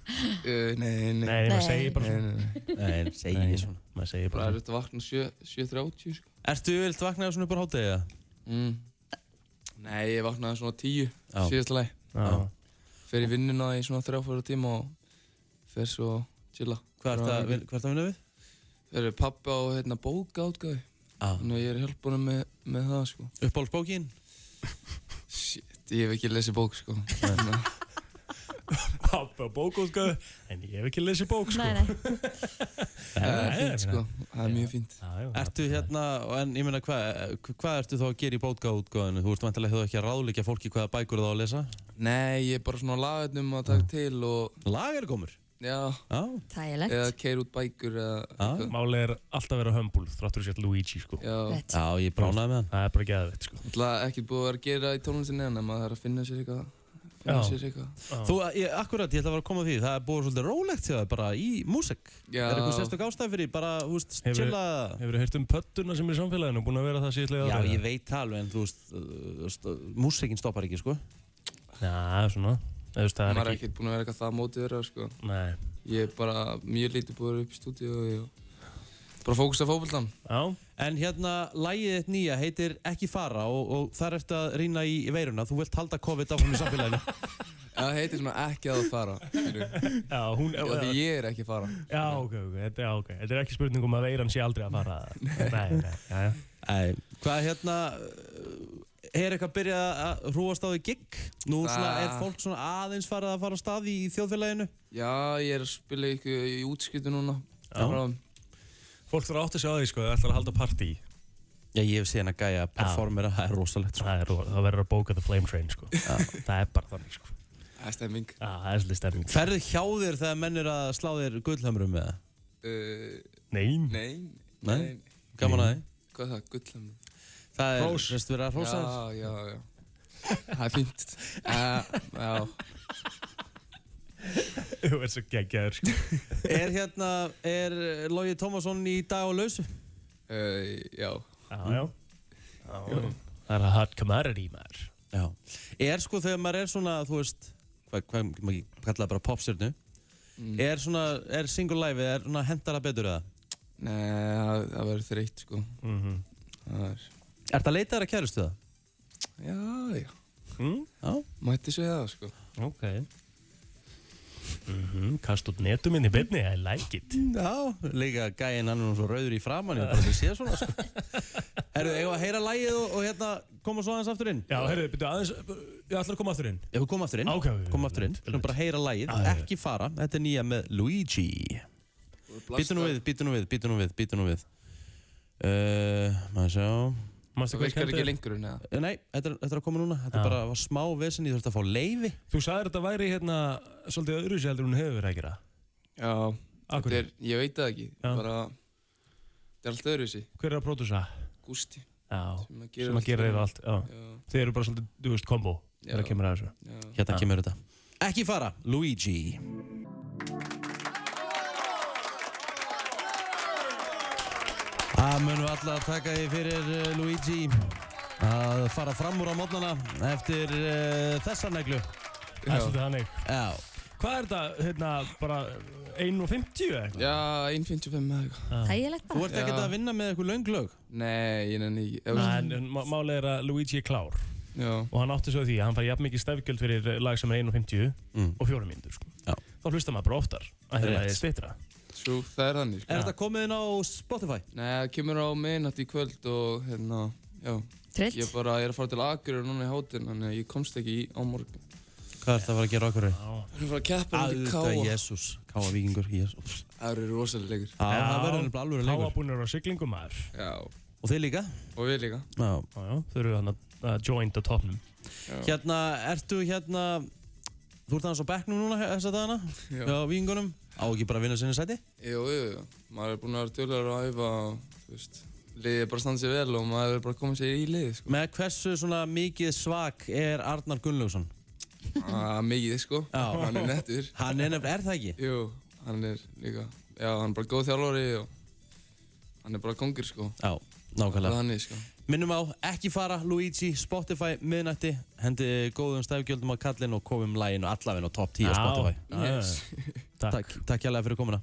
Uh, nei, nei. Nei, maður segir bara Nei, svona. nei, nei. Nei, segi Nei, ég svona Maður segir Bara bara er þetta að vakna 7 7.30, sko. Ertu vilt vaknaði svona upp á hátegi eða? Mm. Nei, ég vaknaði svona 10, Já. síðast svona. Fer í vinnuna í svona 3-4 tíma og fer svo chilla. Hvað ertu að, vin- hvað ertu að vinna við? Fer pappi á hérna bókaútgáði. Ah. Þannig að ég er hjálpunum með, með það, sko. Uppáhaldsbókin? Shit, ég hef ekki lesið bók, sko. Þannig að- Pappi á bókútgöðu En ég hef ekki lesið bók sko Nei, nei. Það er Nei, fínt, sko. Það er mjög fínt. Ertu hérna, en ég meina hvað, hvað ertu þá að gera í bókaútgáðinu? Þú ert vantilega hefur ekki að ráðleikja fólki hvaða bækur það á að lesa? Nei, ég er bara svona lagarnum að taka til og, Lag er komur. Já. Þægilegt. eða keir út bækur. Málið er alltaf að vera hömbul Þráttur sér Luigi sko Já. Já, ég bránaði með hann. Það er bara geðveitt sko Það er ekki búið að vera að gera í tónlistinni en maður þarf að finna sér eitthvað finna Já. sér eitthvað Þú, ég, akkurat, ég ætla að vera að koma að því, það er búið svolítið rólegt hjá það bara í músik. Já, Er eitthvað sérstök ástæð fyrir, bara, þú veist, Hefur- chilla? Hefur þið heyrt um pöttuna sem er í samfélaginu Búin að vera það síðlega Já, ég veit það alveg, en þú veist, uh, uh, músikinn stoppar ekki, sko. Já, svona veist, það maður er er ekki ekkert búin að vera eitthvað það mótið vera sko. Nei Ég er bara mjög lítið búið að vera upp í stúdíu og ég bara fókus á fókbaltan Já En hérna, lægið þitt nýja heitir Ekki fara og, og þar ertu að rýna í veiruna. Þú vilt halda COVID áfram í samfélaginu. Það heitir svona ekki að fara. Já, hún Já, því ég er ekki að fara Já, ok, ok, þetta er ok Þetta er ekki spurning um að veiran sé aldrei að fara Nei, nei, já, já Æ, hvað hérna, er eitthvað byrjað að hrúast á því gig? Nú svona, er Ah. fólk svona aðeins farið að fara á stað í, í þjóðfélaginu? Já, ég er að spila ykkur í útskiptu núna. Fólk þarf átt að sjá því, sko, það ætlar að halda partí Já, ég hef séð hann að gæja að performera, það er rosalegt, sko. Það, er, það verður að bóka The Flame Train, sko Það er bara þannig, sko Það er stemming Já, það er svolítið stærning Ferðu hjá þér þegar menn er að slá þér gullhamrum með það? uh, Nei Nei, Nei? nei Gaman að því? Hvað er það, gullhamur? Það er, veist, verið að hrósa þér? Já, já, já Það er fínt uh, Já, Þú er svo geggjaður, sko Er hérna, er Lógi Tómasson í dag á lausu? uh, já Já, já Já, Það er að hot commodity, maður Já. Er sko þegar maður er svona, þú veist, hvað, hvað maður kalla það bara popstjörnu, mm. er svona, er single life, er svona hendara betur eða? Nei, það, verður þreytt sko Mhm. Það er Er það leitaðar að kærustu það? Já, já. Mm? Já. Mætti segja það, sko. Ok. Mm Kast út netum inn í byrni, I like it. Já, líka gæinn hann er nú svo rauður í framann, ég bara til að sé svona, sko. Herru, eigum við að heyra lægið og, og hérna koma svo aðeins aftur inn? Já, heyrðu, byrju aðeins, ég ætla að koma aftur inn. Ef við komum aftur inn, Ok, ok, komum aftur inn, við erum bara að heyra lægið, já. ekki fara, þetta er nýja með Luigi. Býtu nú við, býtu nú við, býtu nú við, býtu nú við. Uh, Það virkar ekki lengur. Eh, Nei, þetta er, þetta er að koma núna, þetta Já. bara var smá vesen, ég þurfti að fá leiði. Þú sagðir þetta væri hérna svolítið öðru sér heldur hún hefur verið að gera. Já, Akkur, þetta er, ég veit það ekki. Já. Bara, þetta er allt öðru þessi. hver er að pródúsa? Gústi. Já, Sem að gera sem að gera allt. Já. Já, Þeir eru bara svolítið, þú veist, kombo. Það kemur að þessu. já. Hérna Já. kemur þetta. Ekki fara, Luigi. Það munum við alla að taka því fyrir uh, Luigi að fara fram úr á mótnana eftir uh, þessa neglu. Það er svolítið þannig. Já, Hvað er þetta, hérna, bara 1.50 eða eitthvað? Já, 1.55 með eitthvað. Þægilegt þú bara. ert ekkert að vinna með eitthvað löng lög. Nei, ég nenni ekki. Nei, Eða, en, en má- málið er að Luigi er klár Já, og hann átti svo því að hann fær jafn mikið stefgjöld fyrir lag sem er 1.50 Mm. og 4 mínútur sko. Já. Þá hlustar maður bara oftar að Rétt. hérna er stittra. Svo það er þannig, sko. Er þetta komið inn á Spotify? Nei, það kemur á miðnátt í kvöld og hérna, já. Trillt. Ég bara er að fara til Akureyri núna í hátinn, þannig að ég komst ekki í á morgun. Hvað er þetta að fara að gera okkur? Já. Við erum að fara að keppa um til Auðvitað, Káa. Jésús, Káa Víkingur, Jésús. Það eru rosalega leikur. Já, það verður nefnilega alveg leikur. Háabúnir á siglingum maður. Já, Og þið líka? og við líka. Já. Já, já, þau eru hann að joint á topnum. Hérna, ertu hérna, þú ert aðeins á bekknum núna þessa dagana? Já. Já, Víkingunum. Á ekki bara að vinna sinni sæti? Jú, jú, jú. Maður er búinn að vera tjóðlegar að æfa og, þú veist, liðið er bara að standa sér vel og maður er bara koma sér í liðið, sko. Með hversu svona mikið svak er Arnar Gunnlaugsson? Ah, mikið, sko. Já. Hann er nettur. Hann er nefnilega, er það ekki? Jú, hann er líka, já, hann er bara góð þjálfari og hann er bara kongur, sko. Já, Það er nákvæmlega. þannig, sko. Minnum á, ekki fara, Luigi, Spotify, miðnætti, hendi góðum stefgjöldum á kallin og komum læginu allavegna á top 10 á Spotify. Yes. Takk. Takk, hjálpa fyrir komuna.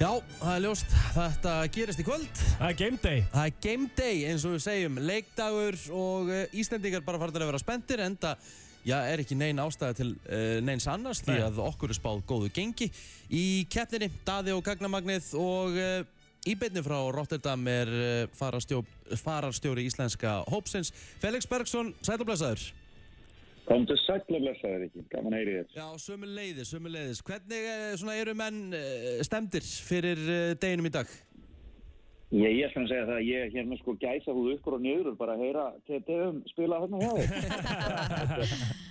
Já, það er ljóst, þetta gerist í kvöld. Það er game day. Það er game day eins og við segjum, leikdagur og uh, Íslendingar bara farið að vera spenntir enda Já, er ekki nein ástæða til uh, neins annars því Nei. að okkur er spáð góðu gengi í keppninni, Daði og Gagnamagnið og uh, í beinni frá Rotterdam er uh, fararstjó, fararstjóri íslenska hópsins Felix Bergson, sæl Komdu sæll og blessaður ekki, gaman að heyri þér. Já, sömu leiðis, sömu leiðis Hvernig uh, svona, eru menn uh, stemdir fyrir uh, deginum í dag? Ég, ég ætla að segja það að ég er hérna sko gæsa húð ykkur og niður og bara að heyra TTM spila hérna hjá þér.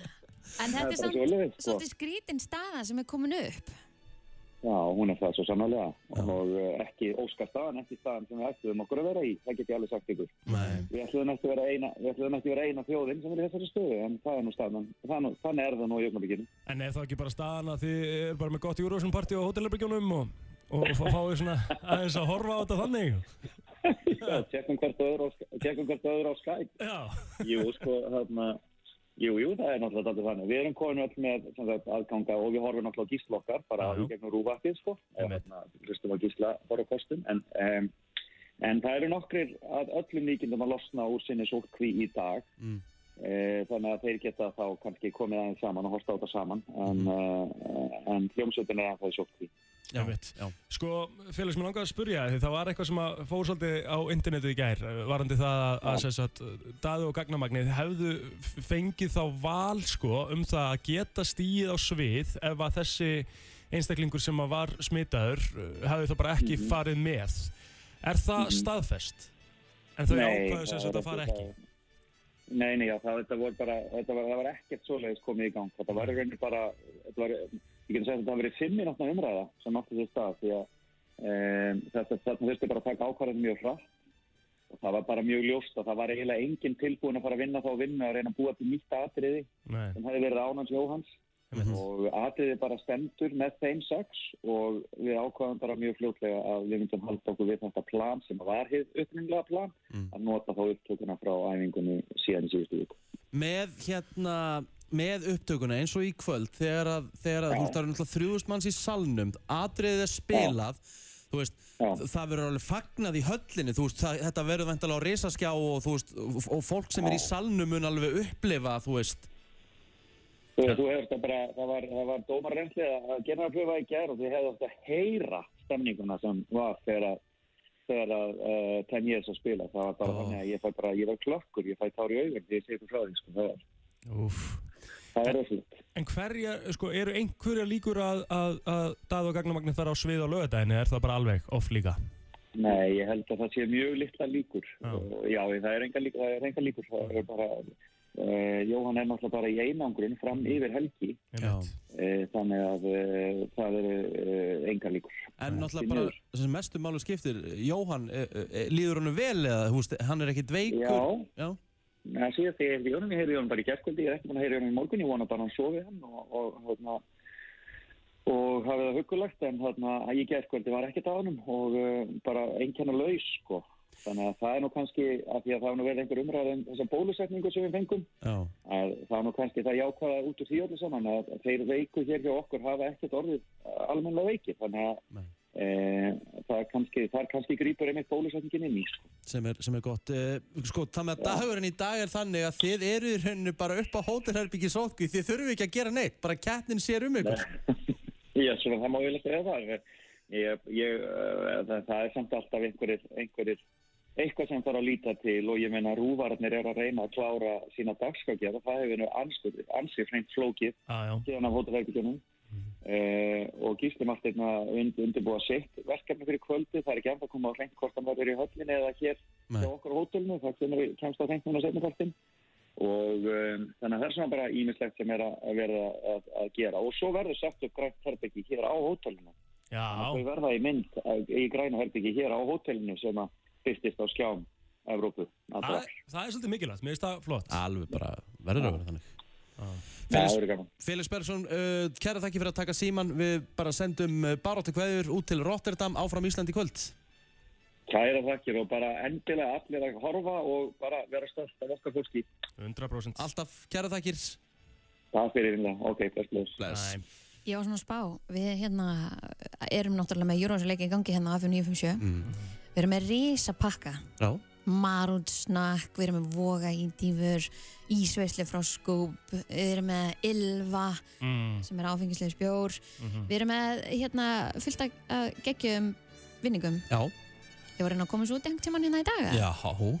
En þetta er sko. svolítið skrítin staða sem er komin upp. Já, hún er það svo sannlega og uh, ekki óskar staðan, ekki staðan sem við ætluðum okkur að vera í, það get ég alveg sagt ykkur. Nei Við ætluðum ekki að vera eina, við ætluðum ekki að vera eina þjóðin sem er í þessari stöðu, en það er nú staðan, þannig er það nú í augnablikinu. En er það ekki bara staðan að þið er bara með gott Eurovision party á hótelherbyggjunum og, og fá- fáið svona aðeins að horfa á þetta þannig? Já, tjekkum hvert öðru á Skype. Já. Jú, sko, þarna, jú, jú, það er náttúrulega alltaf þannig. Við erum komin öll með sagt, aðganga og við horfum náttúrulega gíslokkar, bara í gegnum rúvaktið, sko. Þarna, hlustum á gísla bara kostum. En, um, en það eru nokkrir að öllum líkindum að losna úr sinni sótkví í dag. Mm. Eh, þannig að þeir geta þá kannski komið aðeins saman og horsta á þetta saman. En, mm. en hljómsveitin er ennþá í sótkví. Já, já. Sko, félags mér langaði að spurja því það var eitthvað sem að fór svolítið á internetið í gær eh, varandi það að, að sem sagt, Daði og Gagnamagnið hefðu fengið þá val sko um það að geta stíið á svið ef að þessi einstaklingur sem að var smitaður eh, hefði þá bara ekki Mhm. farið með Er það staðfest? En þau það sagt er að fara ekki það. Nei, nei, já, það, þetta voru bara, þetta var, það var ekkert svoleiðis komið í gang. Þetta var rauninni bara, þetta var, ég get að segja að þetta hafi verið fimm mínútna umræða sem átti sér stað því að um, þetta, þetta þurfti bara að taka ákvarðan mjög hratt og það var bara mjög ljóst að það var eiginlega enginn tilbúin að fara að vinna þá vinnu að reyna að búa til nýtt atriði Nei, sem hefði verið ánans Jóhans einmitt. og atriði bara stendur með þeim sex og við ákvaðum bara mjög fljótlega að við myndum halda okkur við þetta plan sem var hið uppninglega plan Mm. að nota þá upptökuna frá æfingunni síðan í síðustu viku. Með hérna, með upptökuna eins og í kvöld þegar að, þegar að Já. þú veist það eru náttúrulega þrjúðust manns í salnum atriðið er spilað þú veist, Já. það verður alveg fagnað í höllinni, þú veist, það, þetta verður vantilega á risaskjá og þú veist, og, fólk sem er í salnum mun alveg upplifa, þú veist, Þú, þú hefur þetta bara, það var, var dómarrensli að gera að pröfa í gær og þið hefðu átt að heyra stemninguna sem var þegar að þegar að uh, tenn ég þess að spila það var bara Ó. þannig að ég fæ bara, ég var klokkur ég fæ tár í augun því ég segi frá því sko, það er, Úf. Það er rosalegt En hverja, sko, eru einhverja líkur að, að, að Dað og Gagnamagnir fara á svið á lögadaginu, er það bara alveg off líka? Nei, ég held að það sé mjög litla líkur. Já. Og já, það er enga líkur það er enga líkur, það er bara uh, Jóhann er náttúrulega bara í einangrun fram yfir helgi. Uh, þannig að uh, það eru uh, enga líkur. En náttúrulega bara, sem mestu málu skiptir, Jóhann, líður hann vel eða, veist, hann er ekkit veikur? Já, Já. Það síðast þegar ég heyrði í honum, ég heyrði í honum bara í gerðkvöldi, ég er ekki búin að í honum í morgun, ég vona bara að hann sofi hann og, og, og, og hafið það huggulegt, en þarna, í gerðkvöldi var ekkert á honum og uh, bara einkenna laus, sko. Þannig að það er nú kannski, af því að það er nú verið einhver umræð um þessa bólusetningu sem við fengum, Já. að það er nú kannski það jákvæða út úr því öllu saman að þeir veiku hér hjá okkur hafa ekkert orðið almennilega veikir, þannig að Nei. Það er kannski, það er kannski grípur einmitt bólusetningin inn í, sko. sem er, sem er gott. Uh, sko, það með að dagurinn í dag er þannig að þið eru í rauninu bara upp á hótelherbyggi sótkví þið þurfum ekki að gera neitt, bara kettnin sér um ykkur. Já, svona það má ég. Ég, ég, uh, það, það er samt alltaf einhverjir, einhverjir, eitthvað sem þarf að líta til og ég meina rúvararnir er að reyna að klára sína dagskakja það hefur nú ansið hreint flókið síðan af hótelverkjunum uh, og Gísli Martin und, undirbúa sitt verkefni fyrir kvöldi, það er ekki ennþá að koma á hreint hvort hann verður í höllinni eða hér Nei. hjá okkur á hótelinu, það kemst á hreint núna setnipartin og um, þannig að það er svona bara ímislegt sem er að, að verða að, að gera. Og svo verður sett upp grænt herbyggi hér á hótelinu. Já, þau verða í mynd að, í græna herbyggi hér á hótelinu sem að fyrstist á skjám Evrópu. Það, það er svolítið mikilvægt, mér finnst það flott. alveg bara, verður að vera þannig Felix Bergsson, uh, kæra þakki fyrir að taka síman við bara sendum uh, baróttu kveður út til Rotterdam áfram Ísland í kvöld. Kæra þakkir og bara endilega allir að horfa og bara vera stöld af okkar fólki. 100%. alltaf kæra þakkir. Takk fyrir innlega, ok, bless, bless. Bless. Ég var svona að spá, við hérna erum náttúrulega með Eurovision-leiki í gangi hérna á F957 mm. Við erum með risa pakka Já, Marúdsnakk, við erum með Voga índýfur, Ísveisli frá Skúb, við erum með Ylva mm, sem er áfengislega spjór, mhm. við erum með hérna fullt að geggjum vinningum. já, Ég var reyna að koma svo út einhvern tímann hérna í dag. eða? já, hú.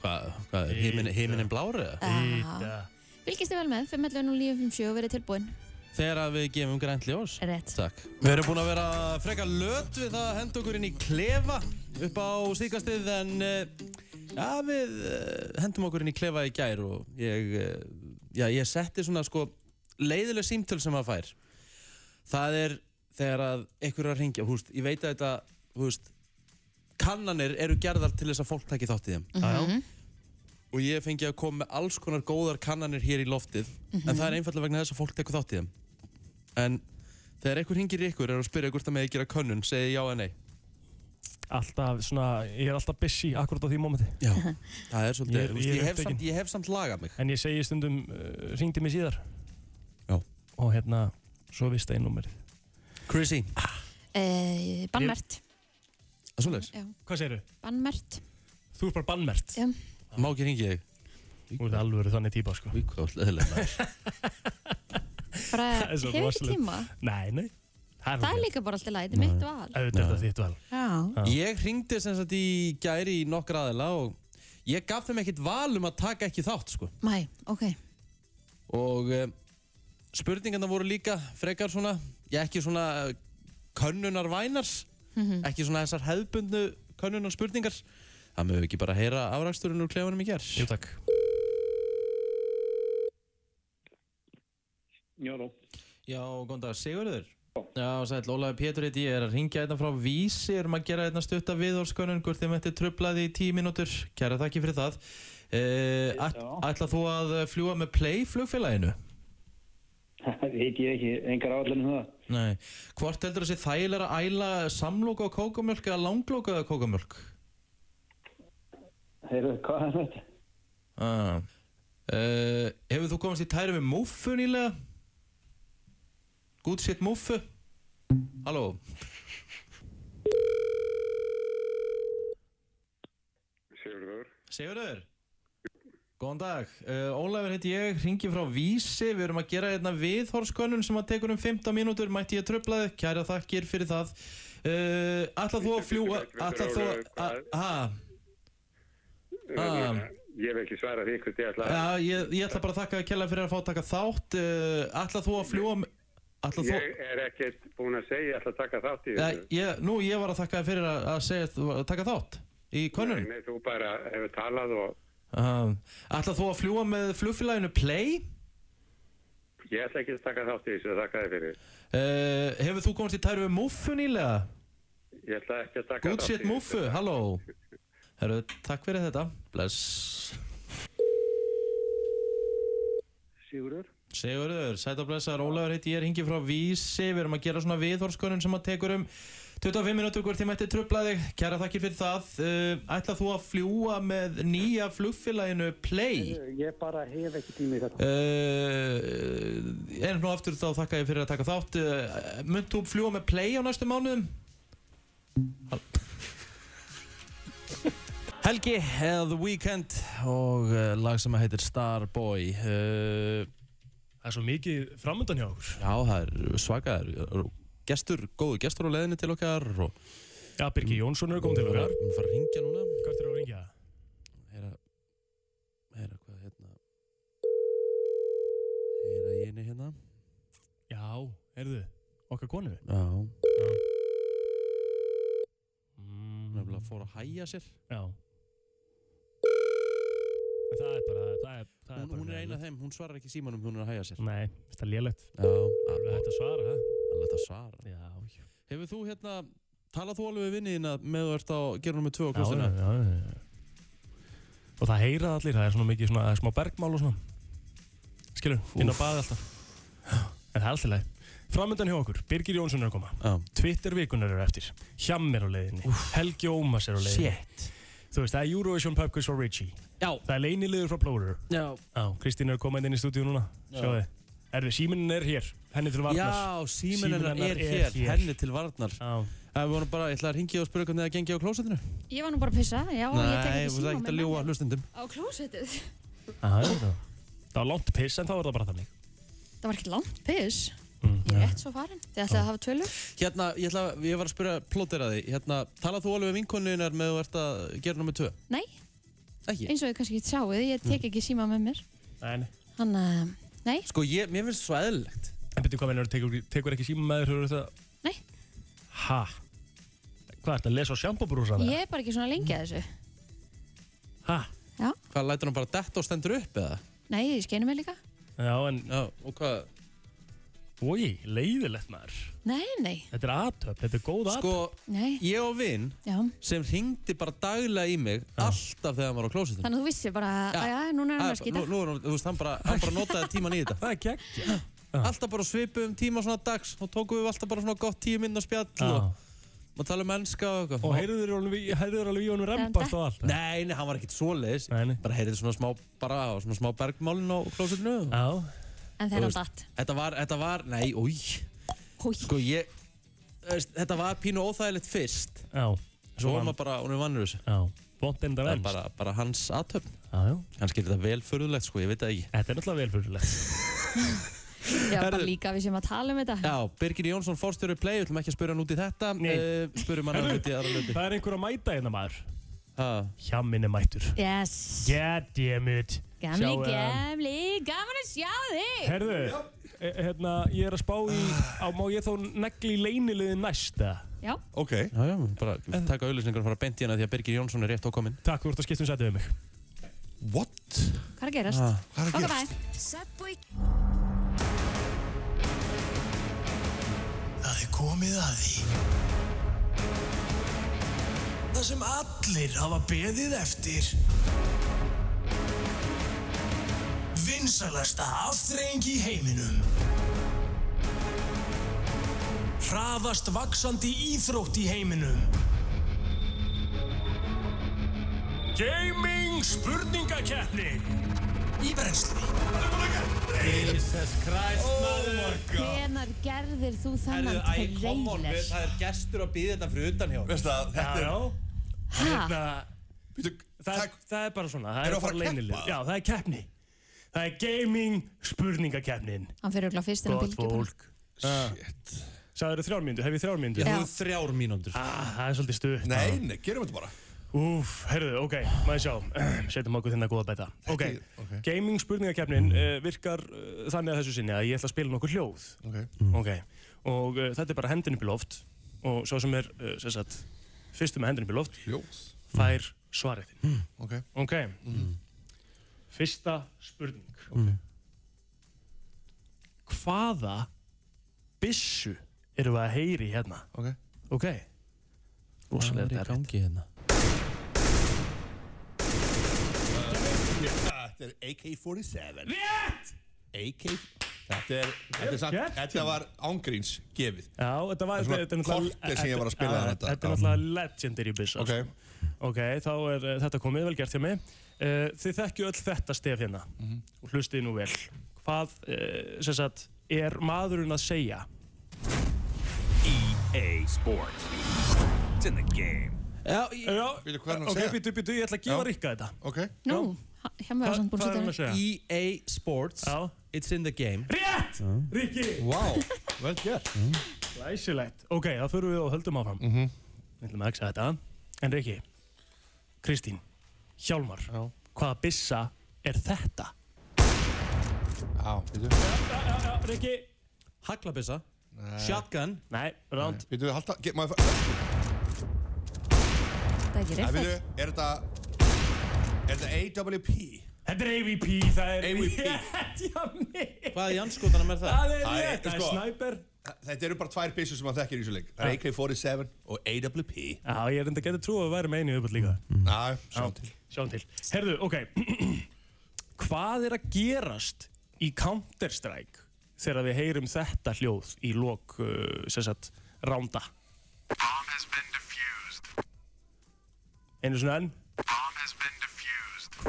Hvað, hvað, heiminn heiminn blári eða? Íta. Fylgist þið vel með, 5.11.957 og verið tilbúin. Þegar að við gefum grænt ljós Rétt. Takk Við erum búin að vera frekar löt við það að henda okkur inn í klefa upp á síkastið en uh, já, við uh, hendum okkur inn í klefa í gær og ég, uh, já, ég setti svona sko leiðileg símtöl sem maður fær það er þegar að ykkur er að ringja, húst, ég veit að þetta húst, kannanir eru gerðar til þess að fólk taki þátt í þeim Já, já. Mhm. og ég fengi að koma með alls konar góðar kannanir hér í loftið en það er einfallega vegna þess að fólk tekur þátt í þeim en þegar einhver hringir í ykkur er að spyrja hvort það með að gera könnun segi já eða nei Alltaf svona, ég er alltaf busy akkurat á því mómenti. já, það er svolítið Ég ég, er- ég, ég er hef, samt, ég hef samt lagað mig En ég segi stundum, uh, ringdi mig síðar. Já. Og hérna, svo vist einn númerið. Chrissy, Uh, bannmert. það er Já, Hvað segirðu? bannmert. Þú ert bara bannmert. Já. má ekki ringja þig Þú ert alveg þannig típa, sko. Í leðilega Bara Það er svo hefur ekki tíma. Nei, nei. Það er líka bara alltaf er mitt val. Auðvitað er þitt val. Já. Ég hringdi sem sagt í gæri í nokkra aðila og ég gaf þeim ekkit val um að taka ekki þátt sko Mæ, ok. og uh, spurningarna voru líka frekar svona, ég ekki svona uh, könnunar vænars Mhm. ekki svona þessar hefðbundnu könnunar spurningar það mögum við ekki bara heyra afraksturinn úr klefanum í gerð Jú, takk. Jóró. Já, góðan dag, Sigurður Já, sæl, Ólaður Pétur heiti ég er að ringja hérna frá Vísi erum að gera hérna stutta viðhórskönnun hvort þið mætti trublaði í tíu mínútur kæra þakki fyrir það uh, Já. Ætla þú að fljúa með Play flugfélaginu? Það veit ég ekki, engar áallin um það. Nei, hvort heldur þessi þægilega að æla samlóka á kókamjölk eða langlóka eða kókamjölk? Heyrðu, hvað er þetta? Ah. Uh, hefur þú komast í tæri með múffu nýlega? Good shit move Halló. Sigurður. Sigurður. Góðan dag, uh, Ólafur heiti ég, ringi frá Vísi, við erum að gera hérna einna viðhorskönun sem að tekur um 15 mínútur, mætti ég tröflaði, kæra þakkir fyrir það. Uh, ætlað þú að fljúa, ætlað þú að, hæ? Ég hef ekki svarað því hvort ég ætlað. Ég ætlað bara að þakka að kella fyrir að fá að taka þátt, uh, ætlað þú að fljúa, þú, Ég er ekkert búin að segja ég ætla að taka þátt í ja, þessu. ég, nú ég var að þakka þig fyrir að, að segja, að taka þátt í könnun. Nei, nei, þú bara hefur talað og ætla þú að fljúa með flugfélaginu Play? ég ætla ekki að taka þátt í þessu þakka þið fyrir. Uh, hefur þú komast í tæru við Muffu nýlega? Ég ætla ekki að taka Good þátt shit Muffu, halló Herru, takk fyrir þetta Bless Sigurður? Sigurður, sæt og blessaður, Ólafur heiti ég er hingi frá Vísi Við erum að gera svona viðhorskonun sem að tekur um 25 minútur hvort þið mætti trubla þig Kæra þakkir fyrir það uh, Ætlað þú að fljúa með nýja flugfélaginu Play? Ég bara hef ekki tími í þetta. Uh, en nú aftur þá þakka ég fyrir að taka þátt uh, Munt þú fljúa með Play á næstu mánuðum? Helgi The Weeknd og uh, lag sem heitir Starboy uh, Það er svo mikið framöndan hjá okkur. Já, það er svakaður Gestur, góðu gestur á leiðinni til okkar og Já, Birgir Jónsson er komið til okkar. Við erum að ringja núna Hvert er að ringja? Heyra, heyra hvað hérna Heyra ég henni hérna Já, heyrðu, okkar konu. Já, Mm, nefnilega fór að hæja sér Já. Það er bara, það er, það Hún, bara hún er eina af þeim, hún svarar ekki símanum, hún er að hæja sér Nei, það er lélegt. Já, Alveg hægt að svara, það. alveg þetta svara Já, já. Hefur þú hérna, talað þú alveg við vinniðina með þú ert á gerunum með tvö á Já, já, já, já. Og það heyra allir, það er svona mikið svona, það er smá bergmál og svona. Skilur, inn á baði alltaf. En það er alltaf leið. Framöndan hjá okkur, Birgir Jónsson er að koma. Já. Twitter vikunar eru eftir. Hjam er á leiðinni. Helgi Ómas er á leiðinni. Shit Þú veist, það er Eurovision Pub Quiz for Richie. Já Það er leynilegur frá Plóður. Já Já, Kristín er að koma inn í stúdíu núna. Já. Sjáu þið. Erfið, síminin er hér. Henni til varnar. Já, hennar er er hér, hér. henni til varnar Já. Það voru bara, ég ætla að ringja og spyrja hvernig það gengi á klósettinu Ég var nú bara að pissa, já, ég tek Nei, ekki þú veist síma ekki að með ljúa mér hlustendum á klósettið. Aha. Það var langt piss en þá er það bara þannig. Það var ekkert langt piss. Mm. Ég er rétt svo farin. Þið ætlaði að hafa tölur? Hérna, ég, ætla, ég var að spyrja plóter að því Hérna, talað þú alveg við vinkonunar með þú ert að gera nummið tvö? Nei, Ekki? eins og þið kannski sjáuð, ég tek ekki síma með mér. Nei, nei. Þannig að, nei, Sko, ég, mér finnst það svo eðlilegt En byrju hvað mennur, tekur, tekur ekki síma með þér, hefur þetta? Nei. Ha? Hvað ert að lesa á sjampóbrúsa ég er bara ekki svona lengi að þessu. Ha? Hvað, lætur hann bara detta og stendur upp eða? Nei, ég skeinu mig líka. Já, en, Já, og hvað? Oi, leiðilegt maður. Nei, nei, Þetta er aðtöp, þetta er góð aðtöp. Sko, nei, ég og vinn já. sem ringdi bara daglega í mig alltaf þegar hann var á klósettinu Þannig að þú vissi bara, Já. að já, núna er hann að skýta. Nú, nú er hann, þú veist, hann bara, hann bara notaði tíman í þetta Það er gegn. Alltaf bara svipum tíma svona dags og tókum við alltaf bara svona gott tíu minna spjall Já. og maður tala um ennska og eitthvað Og heyrður heyrður alveg í honum rempast og allt. Nei, nei, hann var ekkert svoleiðis. Bara heyrði svona smá, bara svona smá bergmálin á klósettinu Já. En þegar hann datt. Þetta var, þetta var, nei, Húi. Sko ég, þetta var pínu óþægilegt fyrst Já. Svo var maður bara, hún er vannur þessu Já. Vont enda Það er venst. bara, bara hans aðtöfn Já, já. Kannski er þetta vel förðulegt, sko, ég veit það ekki Þetta er náttúrulega velfyrirlegt. Já, bara líka við sem að tala um þetta. Já, Birgir Jónsson, fórstjóri Play, við ætlum ekki að spyrja hann út í þetta Nei. uh, Spyrjum hann að Herðu. hluti aðra hluti Það er einhver að mæta hérna maður. Ha, Hjammin er mættur. Yes. God damn it. Gamli, Sjáum við hann. gamli, gaman að sjá þig. Herðu, e- hérna, ég er að spá í, á, má ég þó negli í leyniliði næst, eða? Já, ok Já, já, bara taka auðlýsningar og fara beint í hana því að Birgir Jónsson er rétt ákominn Takk, þú ert að skipta um sætið við mig. What? hvað er að gerast? Ah, Hvað er að gerast? Subway Það er komið að því. Það sem allir hafa beðið eftir. Vinsalasta afþreying í heiminum. Hraðast vaksandi íþrótt í heiminum. Gaming spurningakeppni. Í brennslunni. Jesus Christ, maður Hvenar gerðir þú þennan trailer? það er gestur að býða þetta fyrir utan hjá Veist það, þetta er... Hérna, það, er, það er bara svona Það er að fara bara að keppa? Já, það er keppni. Það er gaming spurningakeppnin. Hann fyrir inn á Gott bylgju bara. fólk. Shit. Sagður þrjár mínútur, hef ég þrjár mínútur? Já. Þú hefur þrjár mínútur. Ah, Það er svolítið stutt. Nei, nei, gerum þetta bara. Úf, heyrðu, ok, maður sjá. Setjum okkur þinna góða bæta. Ok, ok. gaming spurningakeppnin uh, virkar uh, þannig að þessu sinni að ég ætla að spila nokkur hljóð. Ok. Ok, og uh, þetta er bara hendin upp í loft og svo sem er, uh, sem sagt fyrstu með upp í loft. Hljóð fær svarið. Þinn Ok. Ok, fyrsta spurning. Ok. Hvaða byssu erum við að heyri hérna? Ok. Ok. Hvað Rosalega er í erfitt. gangi hérna? Þetta er AK-47 Rétt! AK Þetta er, þetta er samt, þetta var ángríns gefið Já, þetta var þetta er náttúrulega- korter sem ég var að spila þarna þetta. Þetta er náttúrulega legendary byssa Ok. sko. Ok, þá er uh, þetta komið, vel gert hjá mig uh, Þið þekkju öll þetta stef hérna Mhm. og hlustið nú vel Hvað, uh, sem sagt, er maðurinn að segja? EA Sports. It's in the game. Já, ég, Já, er ok, segja? býtu, býtu, ég ætla að gefa. Rikka þetta Ok Nú, hjá mér var samt búin að setja segja? EA Sports Já. It's in the game Rétt! Rikki! Vá, vel gert Læsilegt Ok, þá fyrir við og höldum áfram Mhm. Við ætlum að eksa þetta En Rikki, Kristín, Hjálmar Já. Hvaða byssa er þetta? Já, býtu Rikki Haglabissa Shotgun Nei, ránd Býtu, halda, get, maður Það er ekki Æ, býtu, reyfætt. er þetta Er þetta AWP? Þetta er AVP, það er AVP. rétt hjá mig Hvað er Janskotanum er það? Það er Það er- rétt, það er sko. sniper. Þetta eru bara tvær byssur sem maður þekkir í þessu leik. Það er AK-47 og AWP Já, ég er enda getið trú að vera með einu uppöld líka. Já, sjá til. Sjáum til. Herðu, ok. Hvað er að gerast í Counter-Strike þegar við heyrum þetta hljóð í lok, uh, sem sagt, ránda? Einu svona enn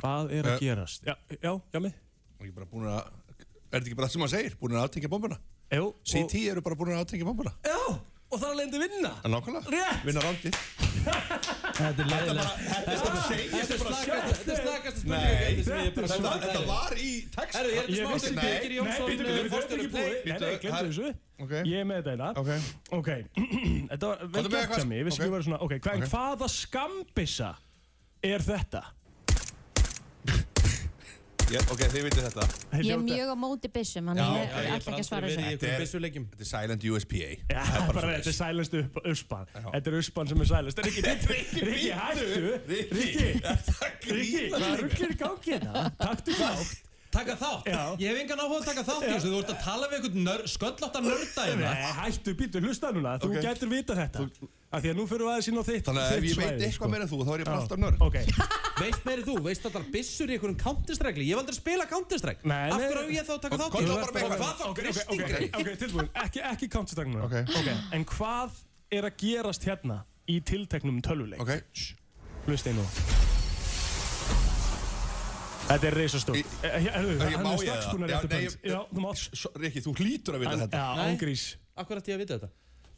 Hvað er að Eh. gerast? Já, já, já mig. Og ég er bara búin að Er þetta ekki bara það sem maður segir? Búin að aftengja bombuna? Jú, CT eru bara búin að aftengja bombuna Já, og það er leiðandi vinna. En nákvæmlega. Rétt. Vinna rándið Þetta er leiðilegt Þetta er Þetta er slakast Þetta er slakast Nei, er þetta, þetta var í text Herru, ég er þetta vissi Nei, Birgir Nei, Jónsson býttu, Fórstjóri ekki búið Ég er með þetta eina Ok. Ok, þetta var vel gert hjá mig, ekki hvaða skambissa er þetta? Ég, ok, þið vitið þetta. Ég er mjög á móti byssum, hann er ekki bara að svara þessu. Þetta er Silent USPA Já, Það bara bara þetta er upp, uspan. Þetta er uspan sem er silenced Rikki, Rikki, Rikki, hættu. Rikki, Rikki, Þetta Rikki, hvað rugglir í gangi þetta? Taktu þátt Taka þátt. Já. Ég hef engan áhuga að taka þátt í þessu. Þú ert að tala við einhvern nör, sköllóttan nörda hérna Nei, hættu, býttu, hlusta núna. Þú Ok. getur vita þetta. Af því að nú fyrir við aðeins inn á þitt Þannig að ef ég veit eitthvað sko. meira en þú þá er ég bara alltaf nörd. Ok, Veist meiri þú, veist allar byssur í einhverjum Counter-Strike Ég hef aldrei spilað Counter-Strike. Nei, Af nei, hverju á ég þá að taka Og- þátt í eitthvað. Hvað þá gristingri? ok, tilbúin. Ekki, ekki Þetta er Erðu, Ég hann má er ég strax það? búin að Já, rétta nei, bönd ég- Já, þú mátt S- Rikki, þú hlýtur að vita þetta. Já, Af hverju ætti ég að vita þetta?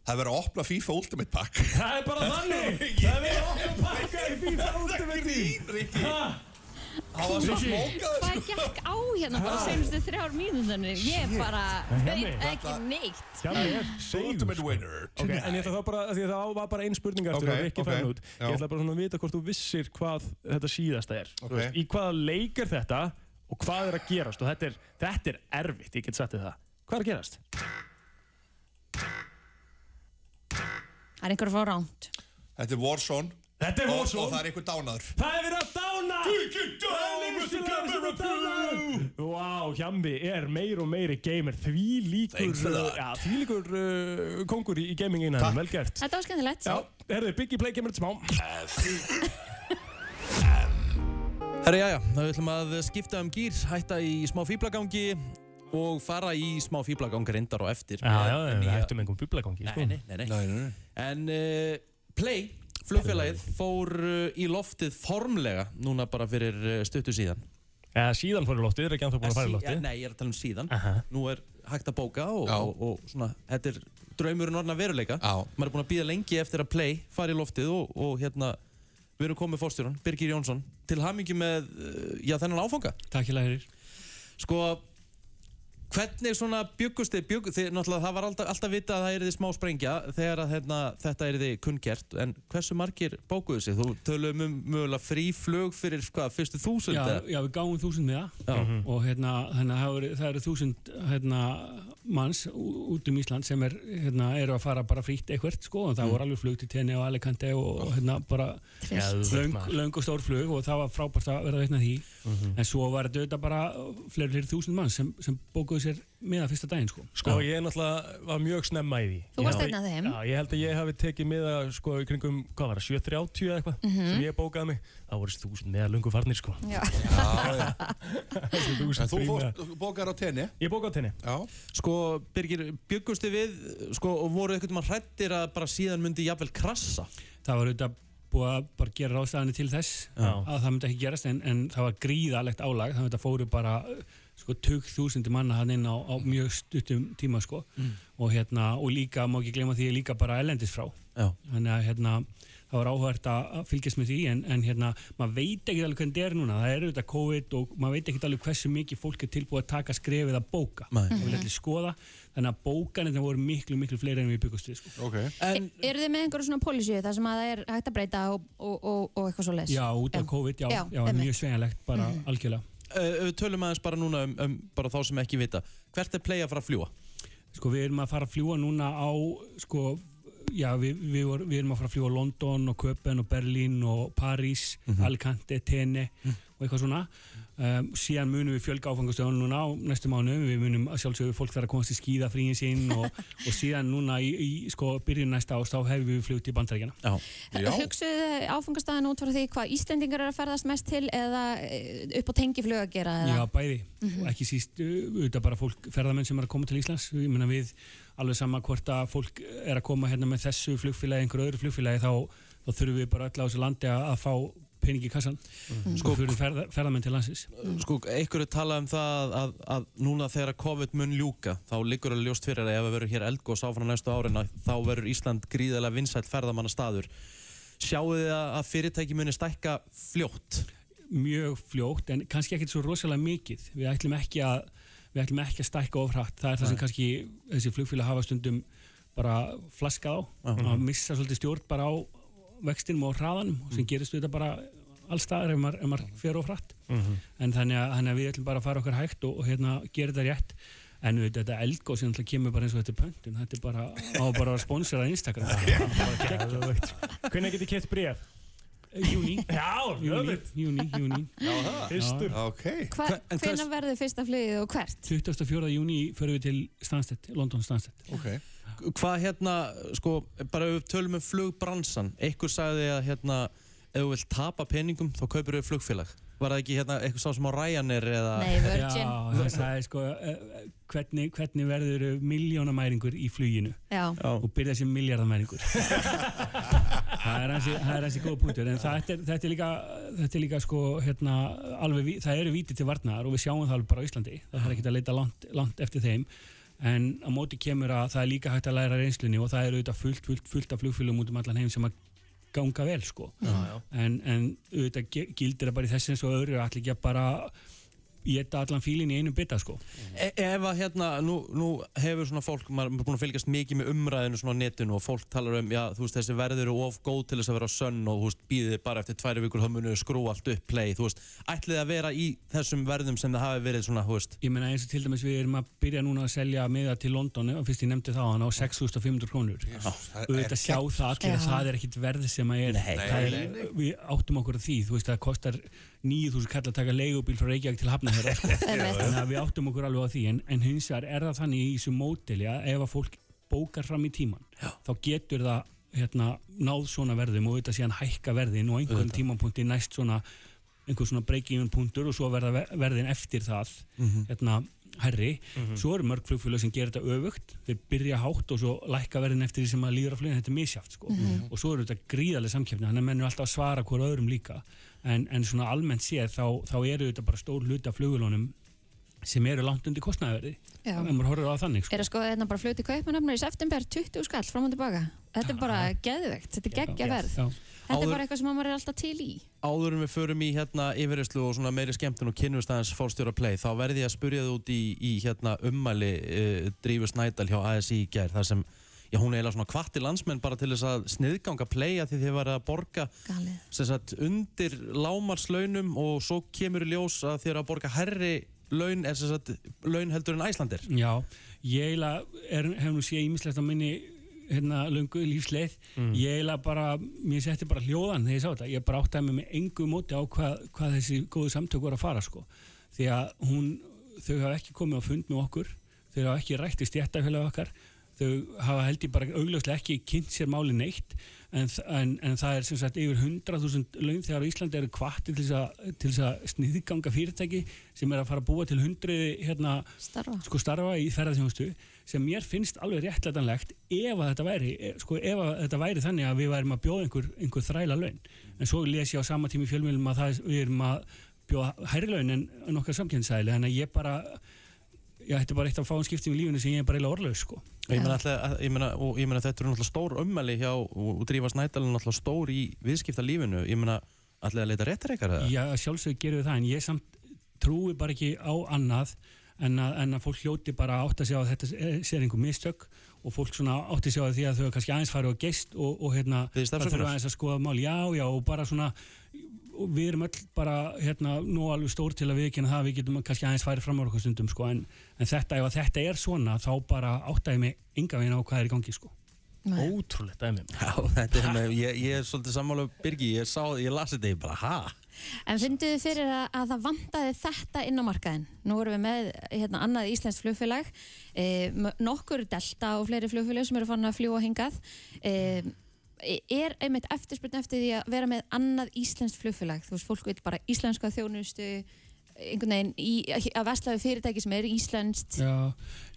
Það er verið að opna FIFA Ultimate Pack. Það er bara þannig. Það er verið að pakka í FIFA Ultimate Ha? Það var svo smókaður Hvað gekk á hérna? Bara senustu þrjár mínútonir? Ég bara veit ekki neitt. Ultimate winner Ok, en ég ætla þá bara, af því að það var bara ein spurning eftir og ekki farin út. Ég ætla bara svona að vita hvort þú vissir hvað þetta síðasta er. Í hvaða leik er þetta og hvað er að gerast? Og þetta er, þetta er erfitt, ég get sagt þið það. Hvað er að gerast? Það er einhver að fá ránt. Þetta er Warzone Þetta er og, og Warzone það er einhver dánaður Það er verið að dána Það er lífsfélagur sem er dána Vá, Hjambi er meir og meiri gamer Því líkur, Thanks a lot. uh, já, því líkur uh, kongur í, í gaminginu Takk. Vel gert Þetta var skemmtilegt. Já, herðu, Biggie Play kemur þetta smá Herra, já, já, þá ætlum að skipta um gýr, hætta í smá fýblagangi og fara í smá fýblagang reyndar og eftir. Já, já, með við hættum einhvern bublagangi Nei, sko. nei, nei, nei. Nei, nei, nei En uh, Play, flugfélagið, fór uh, í loftið formlega núna bara fyrir uh, stuttu síðan. Ja, síðan fór í loftið, er ekki anþá búin að fara í Ja, loftið nei, ég er að tala um síðan. Aha. Nú er hægt að bóka og, og, og svona, þetta er draumurinn orðna veruleika. Já. Maður er búin að býða lengi eftir að Play fari í loftið og, og hérna við erum komið fórstjóran, Birgir Jónsson til hamingi með, uh, já, þennan áfanga Takk hjá lærir Sko, hvernig svona byggust þið, bygg, þið náttúrulega það var alltaf, alltaf vita að það er þið smá sprengja þegar að hérna, þetta er þið kunngert en hversu margir bókuðu sig? Þú töluðum um mögulega frí flög fyrir hvað, fyrstu þúsund? Já, eða? já, við gáum þúsund með Já. það og hérna, að það eru, það þúsund hérna, manns út um Ísland sem er, hérna, eru að fara bara frítt eitthvert sko og það Mm. voru alveg flug til Tenni og Alicante og, hérna bara löng, löng og stór flug og það var frábært að vera veitna því Mhm. en svo var þetta bara fleiri, fleiri þúsund manns sem, sem bókuðu sér með það fyrsta daginn sko Sko, ég náttúrulega var mjög snemma í því. Þú varst hafi- einn af þeim. Já, ég held að ég hafi tekið miða, sko, í kringum, hvað var það, 7.30 eða eitthvað, Mhm. sem ég bókaði mig. Það voru þúsund meða lungu farnir, sko. Já. En þúsund þú fórst, bókar á tenni Ég bókaði á tenni. Já Sko, Birgir, byggust þið við, sko, og voru eitthvað mann hrættir að bara síðan myndi jafnvel krassa? það var auðvitað búið að bara gera ráðstæðanir til þess Já. að það myndi ekki gerast en, en það var gríðalegt álag þannig að þetta fóru bara sko tug þúsundi manna hann inn á, á mjög stuttum tíma sko Mm. og hérna og líka, má ekki gleyma því líka bara ellendis frá Já. þannig að hérna það var áhört að fylgjast með því en, en hérna, maður veit ekki alveg hvernig þetta er núna það er auðvitað COVID og maður veit ekki alveg hversu mikið fólk er tilbúið að taka skrefið að bóka Nei. það vil allir skoða þannig að bókanir það voru miklu, miklu fleiri en við byggust við sko. Ok En, Eru þið með einhverju svona pólisíu þar sem að það er hægt að breyta og, og, og, og eitthvað svo les? Já, út af COVID, já, Já, já, mjög sveigjanlegt bara algjörlega uh, við tölum aðeins bara núna um, um bara þá sem ekki vita. Hvert er play að fara að fljúa? Sko við erum að fara að fljúa núna á sko, já við, við, vor, við erum að fara að fljúa London og Köpen og Berlín og París, Alicante, Tene og eitthvað svona. Um, síðan munum við fjölga áfangastöðun núna á næstu mánu, við munum að sjálfsögðu fólk þarf að komast í skíðafríin sín og, og síðan núna í, í sko byrjun næsta ást þá hefur við flugt í bandarækjana Já. Hugsuðu þið áfangastæðin út frá því hvað Íslendingar eru að ferðast mest til eða eh, upp á tengiflug að gera? Eða? Já, bæði. Og ekki síst uh, auðvitað bara fólk, ferðamenn sem er að koma til Íslands alveg sama hvort að fólk er að koma hérna með þessu flugfélagi einhverju öðru flugfélagi þá, þá þurfum við bara öll á þessu landi að, að fá pening í kassan sko fyrir ferða, ferðamenn til landsins. Sko, einhverju tala um það að, að núna þegar COVID mun ljúka þá liggur að ljóst fyrir að ef það verður hér eldgós áfram næstu árin þá verður Ísland gríðarlega vinsælt ferðamanna staður Sjáu þið að fyrirtæki muni stækka fljótt? mjög fljótt en kannski ekkert svo rosalega mikið. Við ætlum ekki að við ætlum ekki að stækka ofrætt það er það sem kannski þessi flugfélag hafa stundum bara flaskað á. Já. að missa svolítið stjórn bara á vextinum og hraðanum Mm. sem gerist þetta bara allstaðar ef maður, ef maður fer ofrætt en þannig að, þannig að við ætlum bara að fara okkar hægt og, og hérna gera þetta rétt. En við, þetta eldgóð sem alltaf kemur bara eins og þetta pöntun. Þetta er bara á bara að sponsera Instagram. Hvernig get ég kett bréf? Júni Júni, júni, hvenær verður fyrsta flugið og hvert? 24. júni förum við til Stansted, London Stansted. Ok. Hvað hérna, sko, bara ef við tölum um flugbransan einhver sagði að hérna ef þú vilt tapa peningum þá kaupir við flugfélag. Var það ekki hérna eitthvað sá sem á Ryanair eða Nei, Virgin. Já, það sagði sko eh, hvernig, hvernig verður miljónamæringur í fluginu? Já. og byrja sem miljardamæringur það er hansi, það er hansi góð punktur en þetta er, þetta er líka, þetta er líka sko, hérna, alveg, það eru víti til varnar og við sjáum það alveg bara á Íslandi. Það er ekki að leita langt, langt eftir þeim. En á móti kemur að það er líka hægt að læra reynslunni og það eru auðvitað fullt, fullt, fullt af flugfélum út um allan heim sem að ganga vel sko. Já, já. en, en auðvitað gi- gildir það bara í þessu eins og öðru allir ekki að bara geta allan fílinn í einum bytta sko. E ef að hérna, nú, nú hefur svona fólk, maður er búin að fylgjast mikið með umræðinu svona á netinu og fólk talar um, já, þú veist, þessi verður eru of góð til þess að vera sönn og þú veist, býðið bara eftir tværi vikur þá munu skrú allt upp, play, þú veist, ætlið að vera í þessum verðum sem það hafi verið svona, þú veist, Ég meina eins og til dæmis við erum að byrja núna að selja miða til London og fyrst ég nefndi það á hann á 6.500 krónur. Það er auðvitað sjá gegn- það allir að Já. það er ekkit verð sem að er, Nei, það nei, er nei. við áttum okkur á því, þú veist það kostar 9.000 kall að taka leigubíl frá Reykjavík til Hafnahjörða sko. Þannig að við áttum okkur alveg á því en, en hins vegar er það þannig í þessu mótili að ef að fólk bókar fram í tíman Já. þá getur það hérna, náð svona verðum og auðvitað síðan hækka verðin og einhvern Auðvitað. tímapunkti næst svona einhver svona break-even punktur og svo verða ver- verðin eftir það Mhm. hérna herri, svo eru mörg flugfélag sem gerir þetta öfugt, þeir byrja hátt og svo lækka verðin eftir því sem að líður á flugin þetta er misjáft sko, og svo eru þetta gríðarlega samkeppni þannig að menn eru alltaf að svara hver öðrum líka en, en svona almennt séð þá, þá eru þetta bara stór hluti af flugulunum sem eru langt undir kostnæðverði Já. ef maður horfir á það þannig sko. Er að skoða hérna bara flug til Kaupmannöfnar í september 20 skall fram og tilbaka? Þetta er bara geðvegt, þetta er geggja verð. Já. Þetta er Áður- bara eitthvað sem maður er alltaf til í. Áður en við förum í hérna yfirreyslu og svona meiri skemmtun og kynnust aðeins fórstjóra play þá verði ég að spurja þið út í, í hérna ummæli uh, Drífu Snædal hjá ASI í gær þar sem já, hún er eiginlega svona kvatti landsmenn bara til þess að sniðganga play að því þið var að borga sagt undir lámarslaunum og svo kemur í ljós að þið eru að borga herri laun, er sem sagt laun heldur en Æslandir Já, ég eiginlega er, hef nú séð ímislegt á minni hérna löngu lífsleið. Mm. ég eiginlega bara, mér setti bara hljóðan þegar ég sá þetta, ég bara áttaði mig með engu móti á hvað, hvað þessi góðu samtök voru að fara sko, því að hún þau hafa ekki komið á fund með okkur þau hafa ekki rætt í stjættafélag okkar þau hafa held ég bara augljóslega ekki kynnt sér máli neitt en, en, en það er sem sagt yfir 100.000 laun þegar Íslandi eru kvatti til þess að, sniðganga fyrirtæki sem er að fara að búa til hundriði hérna, starfa. Sko, starfa í ferðarþjónustu sem mér finnst alveg réttlætanlegt ef að þetta væri, eh, sko, ef að þetta væri þannig að við værim að bjóða einhver, einhver þræla laun en svo les ég á sama tími fjölmjölum að það, við erum að bjóða hærri laun en, en okkar samkynnsæli þannig að ég bara já, þetta er bara eitt af fáum skiptum í lífinu sem ég er bara eiginlega orðlaus sko. Og Ég meina, alltaf, ég, meina, og ég meina þetta eru náttúrulega stór ummæli hjá og Drífa Snædal er náttúrulega stór í viðskipta lífinu ég meina, alltaf að leita réttar eitthvað eða? Já, sjálfsög gerum við það en ég samt trúi bara ekki á annað en að, en að fólk hljóti bara átt að sjá að þetta sé- einhver mistök og fólk svona átti að sjá að því að þau kannski aðeins farið á geist og, og hérna þurfa aðeins að skoða mál, já, já og bara svona við erum öll bara hérna nú alveg stór til að viðkynna það að við getum kannski aðeins farið fram á okkur stundum sko en, en þetta, ef þetta er svona þá bara áttaði mig enga veginn á hvað er í gangi sko Ótrúlegt dæmi Já, þetta er með, ég, ég er svolítið sammála Birgi, ég sá, ég lasi þetta, ég bara, ha? En fynduðu þið fyrir að, að það vantaði þetta inn á markaðin? Nú erum við með hérna, annað íslenskt flugfélag, e, nokkur delta og fleiri flugfélag sem eru fann að fljúa hingað. E, er einmitt eftirspurn eftir því að vera með annað íslenskt flugfélag? Þú veist, fólk vil bara íslenska þjónustu, einhvern veginn í, að veslaði fyrirtæki sem er íslenskt. Já,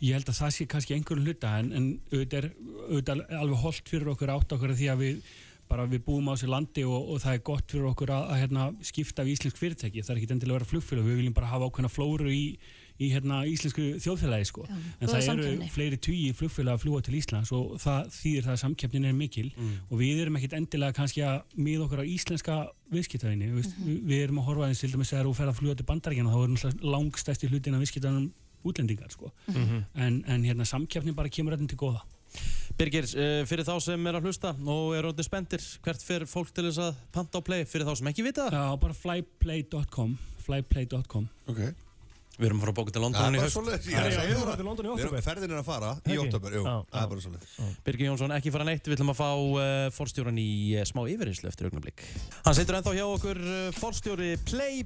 ég held að það sé kannski einhverjum hluta en, en auðvitað er auðvitað alveg holdt fyrir okkur átt okkur því að við bara við búum á þessu landi og, og það er gott fyrir okkur að, að hérna, skipta við íslensk fyrirtæki það er ekki endilega að vera flugfélag, við viljum bara hafa ákveðna flóru í, í hérna, íslensku þjóðfélagi sko. Já, en það eru samkeppni. fleiri tugi flugfélag að fljúa til Íslands og það þýðir það að samkeppnin er mikil og við erum ekkit endilega kannski að miða okkur á íslenska viðskiptaðinni mm Mhm. við, erum að horfa aðeins til dæmis þegar þú fer að fljúa til bandaríkjana þá er langstæsti hlutin af viðskiptaðinum útlendingar sko. Mhm. en, en hérna samkeppni bara kemur öllum til góða Birgir, uh, fyrir þá sem er að hlusta og er orðið spendir, hvert fer fólk til þess að panta á play fyrir þá sem ekki vita það? Já, bara flyplay.com flyplay.com Ok Við erum að fara að bóka til London í er segja við erum það. að til London í Við erum- október. Ferðin er að fara í oktober, jú, það er bara svolítið Birgir Jónsson, ekki fara neitt, við ætlum að fá uh, forstjóran í uh, smá yfirheyslu eftir augnablik. Hann situr ennþá hjá okkur uh, forstjóri Play,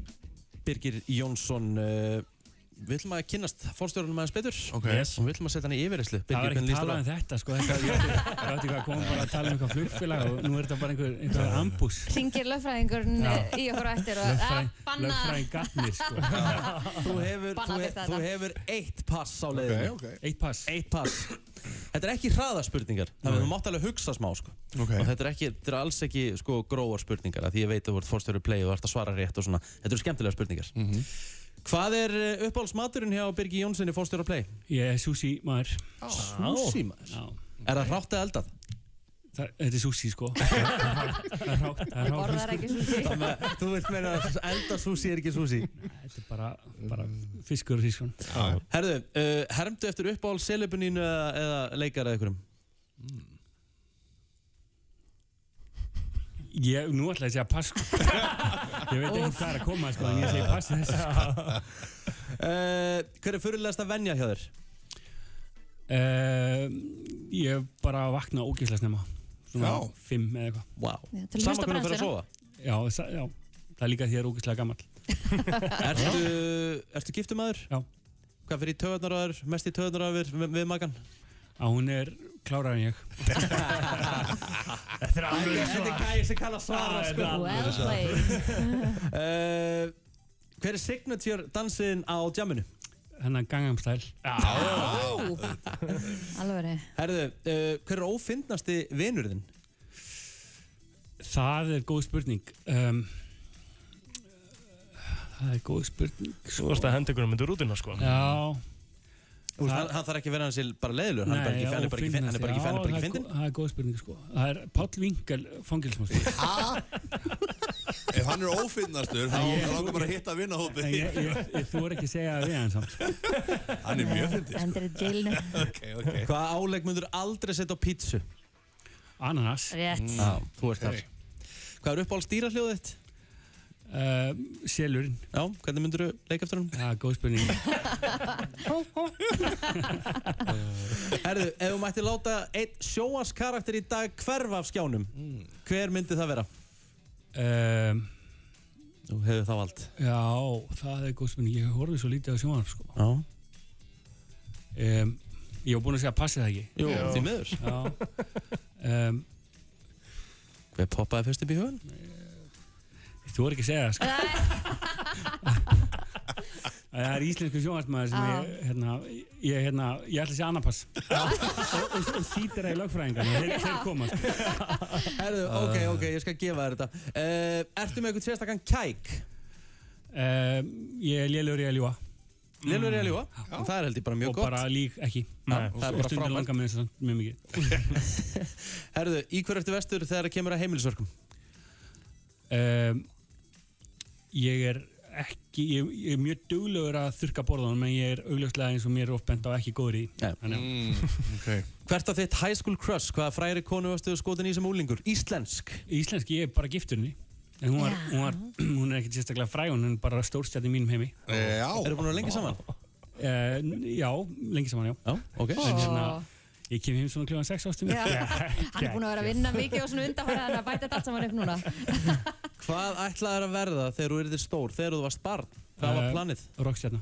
Birgir Jónsson. Við ætlum að kynnast forstjóranum aðeins betur Ok. yes. og við ætlum að setja hann í yfirheyslu. Það var ekki talað um þetta sko þetta, ég átti- ekki að koma bara að tala um eitthvað flugfélag og nú er þetta bara einhver, einhver ambús Ringir lögfræðingurinn Já. í okkur eftir og að banna lögfræðing gatnir sko Þú hefur, þú, þú hefur eitt pass á leiðinu. Ok, ok Eitt pass Eitt pass. Þetta er ekki hraðaspurningar, þannig að þú mátt alveg hugsa smá sko. Ok. Og þetta er, ekki, þetta er alls ekki sko, gróar spurningar, af því ég veit að þú ert forstjóri Play og ert að svara rétt og svona. Þetta eru skemmtilega spurningar. Hvað er uh, uppáhaldsmaturinn hjá Birgi Jónssoni forstjóri Play? Ég er sushi maður Sushi maður. Já. Er það hrátt eða eldað? Það, þetta er sushi sko Það er hrátt Það borðar ekki sushi. Þannig að þú vilt meina að elda sushi er ekki sushi. Þetta er bara, bara fiskur og sískon Herðu, uh, hermdu eftir uppáhalds selebunínu eða, eða leikar eða einhverjum? Ég, nú ætla ég að segja pass sko. Ég veit ekki hvað er að koma sko en ég segi pass þessu sko. Uh, hver er fyrirlegast að venja hjá þér? uh, Ég bara vakna ógeðslega snemma Svona Já. fimm eða eitthvað Wow. Já, til að hlusta hvernig þú fyrir að sofa? Já, það, já, það er líka því að ég er ógeðslega gammal Ertu, ertu giftumæður? Já. Hvað fyrir í töðunar á þér, mest í töðunar á þér við, við makan? Að hún er klárar en ég. Þetta er alveg Þetta er gæði sem kann að svara sko. Well played. uh, Hver er signature dansin á djaminu? hennar Gangnam Style. Alveg Herðu, uh, hver er ófindnasti vinur þinn? Það er góð spurning. Um, Það er góð spurning. Þú varst að henda ykkur um myndur rútina sko. Já Veist, hann, hann þarf ekki að vera hans bara leiðilur, hann er bara ekki, hann er bara ekki, hann er bara ekki, hann er bara ekki fyndin. Það er góð spurning sko. Það er Páll Vingal fangilsmástjóri. Ef hann er ófinnastur, þá langar bara að hitta að vinna hópi. En ég, ég, ég þú er ekki að segja það við hann samt. Hann er mjög fyndið. Hendur í jailinu. Ok, ok. Hvaða álegg myndur aldrei setja á pítsu? Ananas. Rétt. Já, þú ert Ok. þar. Hvað er uppáhalds dýrahljóðið þitt? Uh, Selurinn. Já, hvernig myndur þú leika eftir hann? Já, góð spurning. Herðu, ef þú mætti láta einn sjóaskarakter í dag hverfa af skjánum, hver myndi það vera? Um, Þú hefur það vald. já, það er góð spurning. Ég horfði svo lítið á sjónvarp sko. Já. Um, ég var búinn að segja passi það ekki. Jú, því miður. Já. Um, Hver poppaði fyrst upp í hugun? Þú er ekki að segja það sko. Það er íslensku sjónvarsmaður sem ég, hérna, ég, hérna, ég ætla að segja annapass og, og, og sýtir það í lögfræðingarna, þeir, þeir koma sko. Herðu, ok, ok, ég skal gefa þér þetta. Uh, ertu með eitthvað sérstakann kæk? Um, Ég er lélur í að ljúa Lélur í að ljúga? Það er held ég bara mjög og gott. bara lík ekki Nei, og, það er og bara frábært. langar mér þess að mjög mikið Herðu, í hver ertu vestur þegar það kemur að heimilisverkum? um, Ég er ekki, ég, ég er mjög duglegur að þurka borðanum en ég er augljóslega eins og mér er oft bent á ekki góður í Mm, ok. Hvert af þitt high school crush? Hvaða fræri konu varstu skotin í sem úlingur? Íslensk? Íslenski, ég er bara giftur henni En hún, var, hún, var, hún er ekkert sérstaklega fræg, hún er bara stórstjætt í mínum heimi Já. Eru búin að vera lengi saman? Uh, já, lengi saman, já Já, ok. En hérna, ég kem heim svona kljóðan 6 ástum. Hann er búinn að vera að vinna mikið og svona undanfæra þannig að bæta þetta allt saman upp núna. Hvað ætlaði að verða þegar þú erðir stór, þegar þú varst barn? Hvað var Eh, planið? Rockstjarna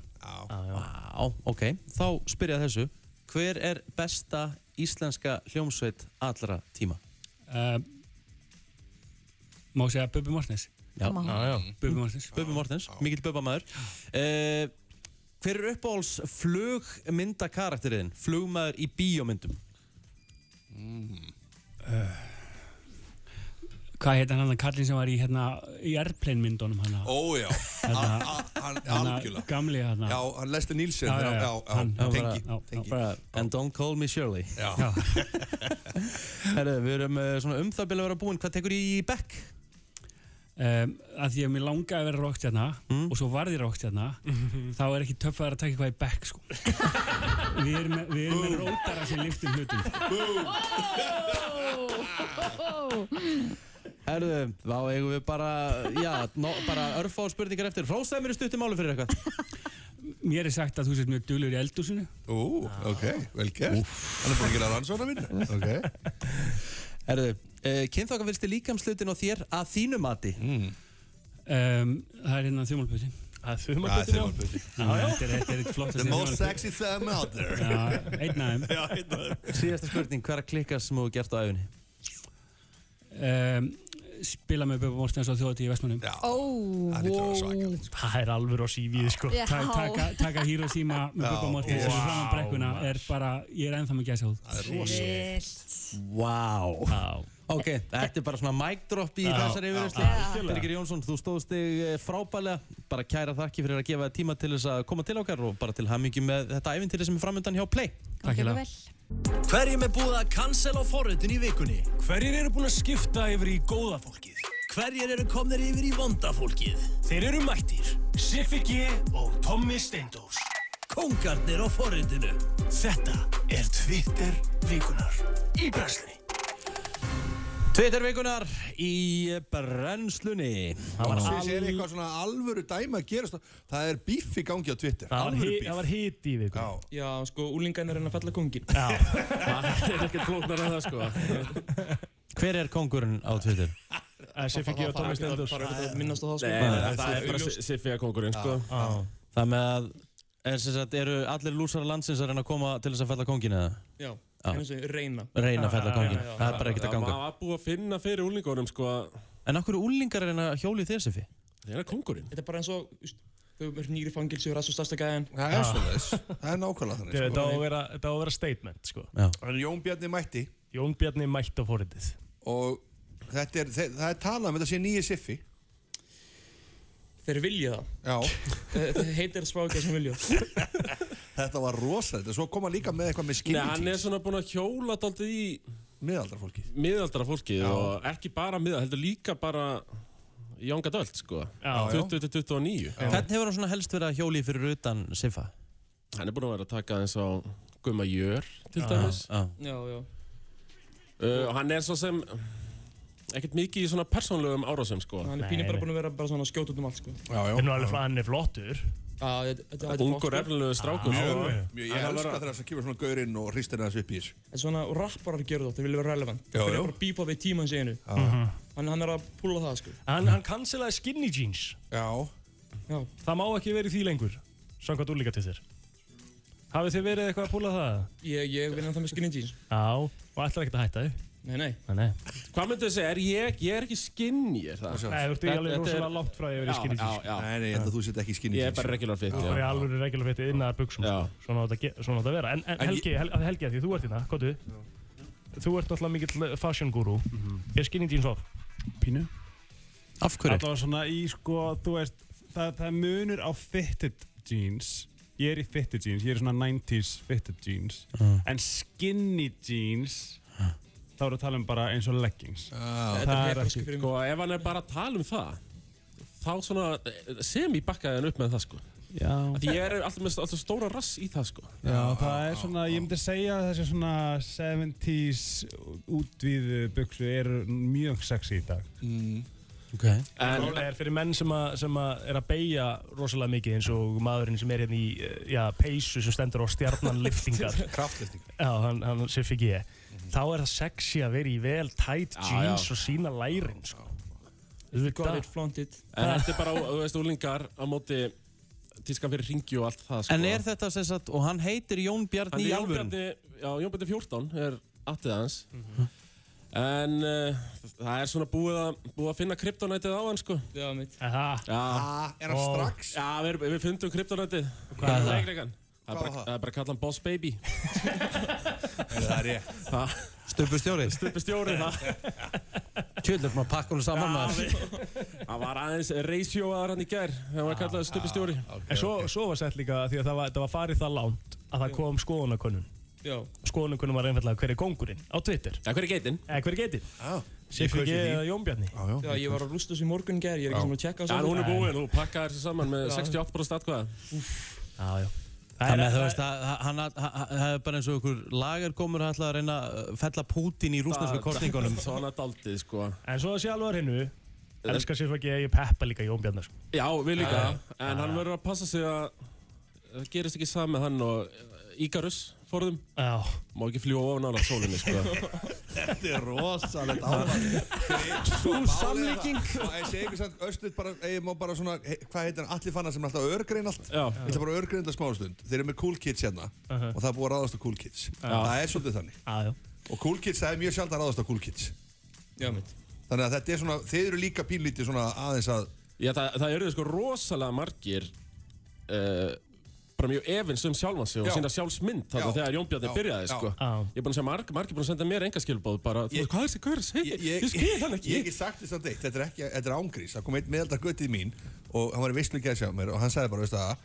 Vá, ok. Þá spyrja þessu. Hver er besta íslenska hljómsveit allra tíma? uh, Má segja Bubbi Mortens já. Bubbi Mortens mikill Bubba-maður. Uh, hver er uppáhalds flugmyndakarakteriðin? Flugmaður í bíómyndum? Hvað heit hann hann kallinn sem var í hérna í Airplane myndunum hann Ó, já. Hérna, algjörlega. Gamli hann Já, hann Lester Nielsen. Já, já, já. Já, já, Hann- tengi. and don't call me Shirley. Já. Já. Herru, við erum uh, svona um það byrja að vera búin. Hvað tekur í bekk? Um, að því að mér langaði að vera rockstjarna Mm. og svo varði rockstjarna þá er ekki töffað að taka eitthvað í back sko. við erum með, við erum með rótara sem liftum hlutum Herru, þá eigum við bara, já, no, bara örfá spurningar eftir. Hrósaði mér í stuttum máli fyrir eitthvað. mér er sagt að þú sést mjög duglur í eldúsinu Ú, ok, vel gert. Hann er búin að gera rannsóna vinnu. Ok. Herru, uh, kynþokkafylsti líkamslutin og þér að þínu mati? Mm. um, það er hérna þjómalputin Það er þumalputin, já. þetta er, þetta er eitt flott The most sexy thumb out there. Já, einn hérna. Síðasta spurning, hver að klikka sem þú gert á æfinni? um, spila með Bubba Mortens á þjóðatíð í Vestmannum Ó, það er eitthvað alveg á sífið, sko. Já. Ta taka, taka Hiroshima með Mortens yes. og svo framan brekkuna er bara, ég er ennþá með gæsa húð Það er rosa. Vilt. Vá. Ok, þetta er bara svona mic drop í Já, þessari yfirherslu. Birgir Jónsson, þú stóðst þig eh, frábælega. Bara kæra þakki fyrir að gefa tíma til þess að koma til okkar og bara til hamingi með þetta æfintýri sem er framöndan hjá Play. Takk hérlega. vel. Hverjum er búið að cancel á forritin í vikunni? Hverjir eru búin að skipta yfir í góða fólkið? Hverjir eru komnir yfir í vonda fólkið? Þeir eru mættir. Siffi G og Tommi Steindós. Kongarnir á forritinu. Þetta er Twitter vikunar í brenslinni. Twitter vikunar í brennslunni. Það var, Loksins al... er eitthvað svona alvöru dæma að gerast. Það er bíff í gangi á Twitter. það var, það hit í viku. Já. Já, sko, úlingan er hann að falla kongin. Já. Það er ekkert flóknar en það, sko. Hver er kongurinn á Twitter? Siffi G og Tommi Stendur. Bara að minnast á það, sko. Nei, það er bara. Siffi að kongurinn, sko. Það með að, er, sem sagt, eru allir lúsara landsins að reyna að koma til þess að fella kongin eða? Já, reyna. Reyna að fella kongin. Það er bara ekkert að Það ganga. var búið að finna fyrir úlingunum, sko, En okkur úlingar er reyna að hjóli þér, Sifi? það er kongurinn. Þetta er bara eins og, er nýri fangilsi og ræst og stærsta gæðan. Það er svona þess. Það er nákvæmlega þannig. Þetta Sko. á að vera, þetta á að vera statement, sko. Jón Bjarni mætti Jón Bjarni mætt á fóritið. og þetta er, þe- það er talað um þetta sé nýji Siffi. Þeir vilja það. Já. Þeir heitir spákja sem vilja. Þetta var rosalegt, en svo kom hann líka með eitthvað með skinny Nei, hann er svona búinn að hjóla daldið í Miðaldra fólki Miðaldra fólki og ekki bara miðaldra, heldur líka bara Young Adult, sko Já, já. 20-29 Hvernig hefur hann svona helst verið að hjóli fyrir utan Siffa? Hann er búinn að vera að taka eins á Gumma Jör, til dæmis já. Já, já. Uh, og hann er svo sem ekkert mikið í svona persónlegum árásum, sko Hann er pínu bara búin að vera bara svona skjót út um allt, sko. Já, já. En nú alveg, hann er flottur. Já, þetta er Ungur, efnilegu mjög, ég Hann elska var að- þegar það kemur svona gaurinn og hristir hans upp í þessu En svona rapparar gerðu þetta, þeir vilja vera relevant. Vilja já. bara bípa við tímans einu. Mhm. Hann, hann er að púla það, sko. Hann, hann cancelaði skinny jeans. Já. Já. Það má ekki verið því lengur, samkvæmt úr líka til þér. Hafið þið verið eitthvað að púla það? Ég, ég vinn að það með skinny jeans. Já, og ætlar ekkert að hætta þið? Nei, nei. Nei, nei. Hvað myndu þið segja, er ég, ég er ekki skinny, er það? Nei, þú ert í alveg rosalega langt frá því að vera í skinny jeans. Já, já, Nei, nei, ég held að þú sitt ekki í skinny Ég er jeans. bara regular fit, Þú já. er í alveg regular fitið innar buksum. Já. sko. Svona átt að, vera. En, en En Helgi, Hel, Helgi, af því þú ert hérna, kóttu. Þú ert náttúrulega mikill fashion guru. Er skinny jeans off? Pínu. Af hverju? Allavega svona í sko, þú veist, það, það er munur á fitted jeans. Ég er í fitted jeans, ég er svona 90s fitted jeans. Uh. En skinny jeans, þá erum við að tala um bara eins og leggings. Þetta Það er er ekki... Sko, ef hann er bara að tala um það þá svona eh, sem ég bakkaði hann upp með það, sko Já. Því ég er alltaf með alltaf stóra rass í það, sko Já, það er svona, ég myndi segja þessi svona 70s útvíðu buksu eru mjög sexy í dag. Mm. Ok. En það er fyrir menn sem, að, sem að er að beigja rosalega mikið eins og maðurinn sem er hérna í eh, já, peysu sem stendur á stjarnanliftingar. Kraftliftingar. Já, hann, hann Siffi G. Þá er það sexy að vera í vel tight Já, jeans já. og sína lærin, sko. Got it, flaunt it. En þetta er bara, þú veist, úlingar á móti tískan fyrir ringi og allt það, sko En er þetta sem sagt, og hann heitir Jón Bjarni í? Bjarni, já, Jón Bjarni 14 er attið hans En uh, það er svona búið að, búið að finna kryptonætið á hann, sko Já, mitt. Aha. Já, Ah, er hann strax? Já, við, við fundum kryptonætið Hvað er það? Það er var bara, það? það bara að kalla hann Boss Baby Það er rétt. Það, Stubbustjóri? Stubbustjóri, það Tjöldum maður pakka hún saman maður. Það var aðeins ratioaðar hann í gær þegar hann kallaði stubbustjóri En svo, svo var sett líka því að það var, það var farið það langt að það kom skoðanakönnun. Já. Skoðanakönnun var einfallega hver er kongurinn á Twitter. Já, hver er geitin? Eða hver er geitin? Já. Siffi Ég G kaus í því. eða Jón Bjarni? Já, já. Já, ég var á rústus í morgun í gær, ég er ekki sem að tjekka á Já, hún er búinn, þú pakkaði þessu saman með Já. 68% atkvæða Já, já. Þannig að þú veist að hann að- að- að- það er bara eins og ykkur lagerkomur að ætla að reyna að fella Pútín í rúsnesku kostningunum. Svona daldið, sko. En svo að sé alveg hennu, elskar Siffi G, ég peppa líka Jón Bjarni, sko. Já, við líka, en hann verður að passa sig að það gerist ekki saman hann og Ígarus forðum Já. Má ekki fljúa ofan ána sólinni, sko Þetta er rosalegt álæg Sú samlíking. Ég segi ykkur samt, Östuð bara, ég má bara svona Hvað heitir hann, allir fannar sem er alltaf örgrein allt Já. Ég ætla bara að örgreina þetta smástund Þeir eru með cool kids hérna Uh-huh. Og það er búið að ráðast á cool kids Það er svolítið þannig Já, já. Og cool kids, það er mjög sjálf að ráðast á cool kids Já, mitt. Þannig að þetta er svona, þeir eru líka pínlítið svona aðeins að Já, það, það eru sko rosalega margir uh, bara mjög efins um sjálfan sig og sína sjálfsmynd þarna þegar Jón Bjarni byrjaði, sko. Ég er búin að segja marg, margir búin að senda mér enga skilbóð bara, þú veist, hvað er þessi, hvað er þessi, ég, ég, skil hann ekki Ég hef sagt þess að deitt, þetta er ekki, þetta er ángrís Það kom einn meðaldar göttið mín Og hann var í veistlu gæði sjá mér Og hann sagði bara, veist það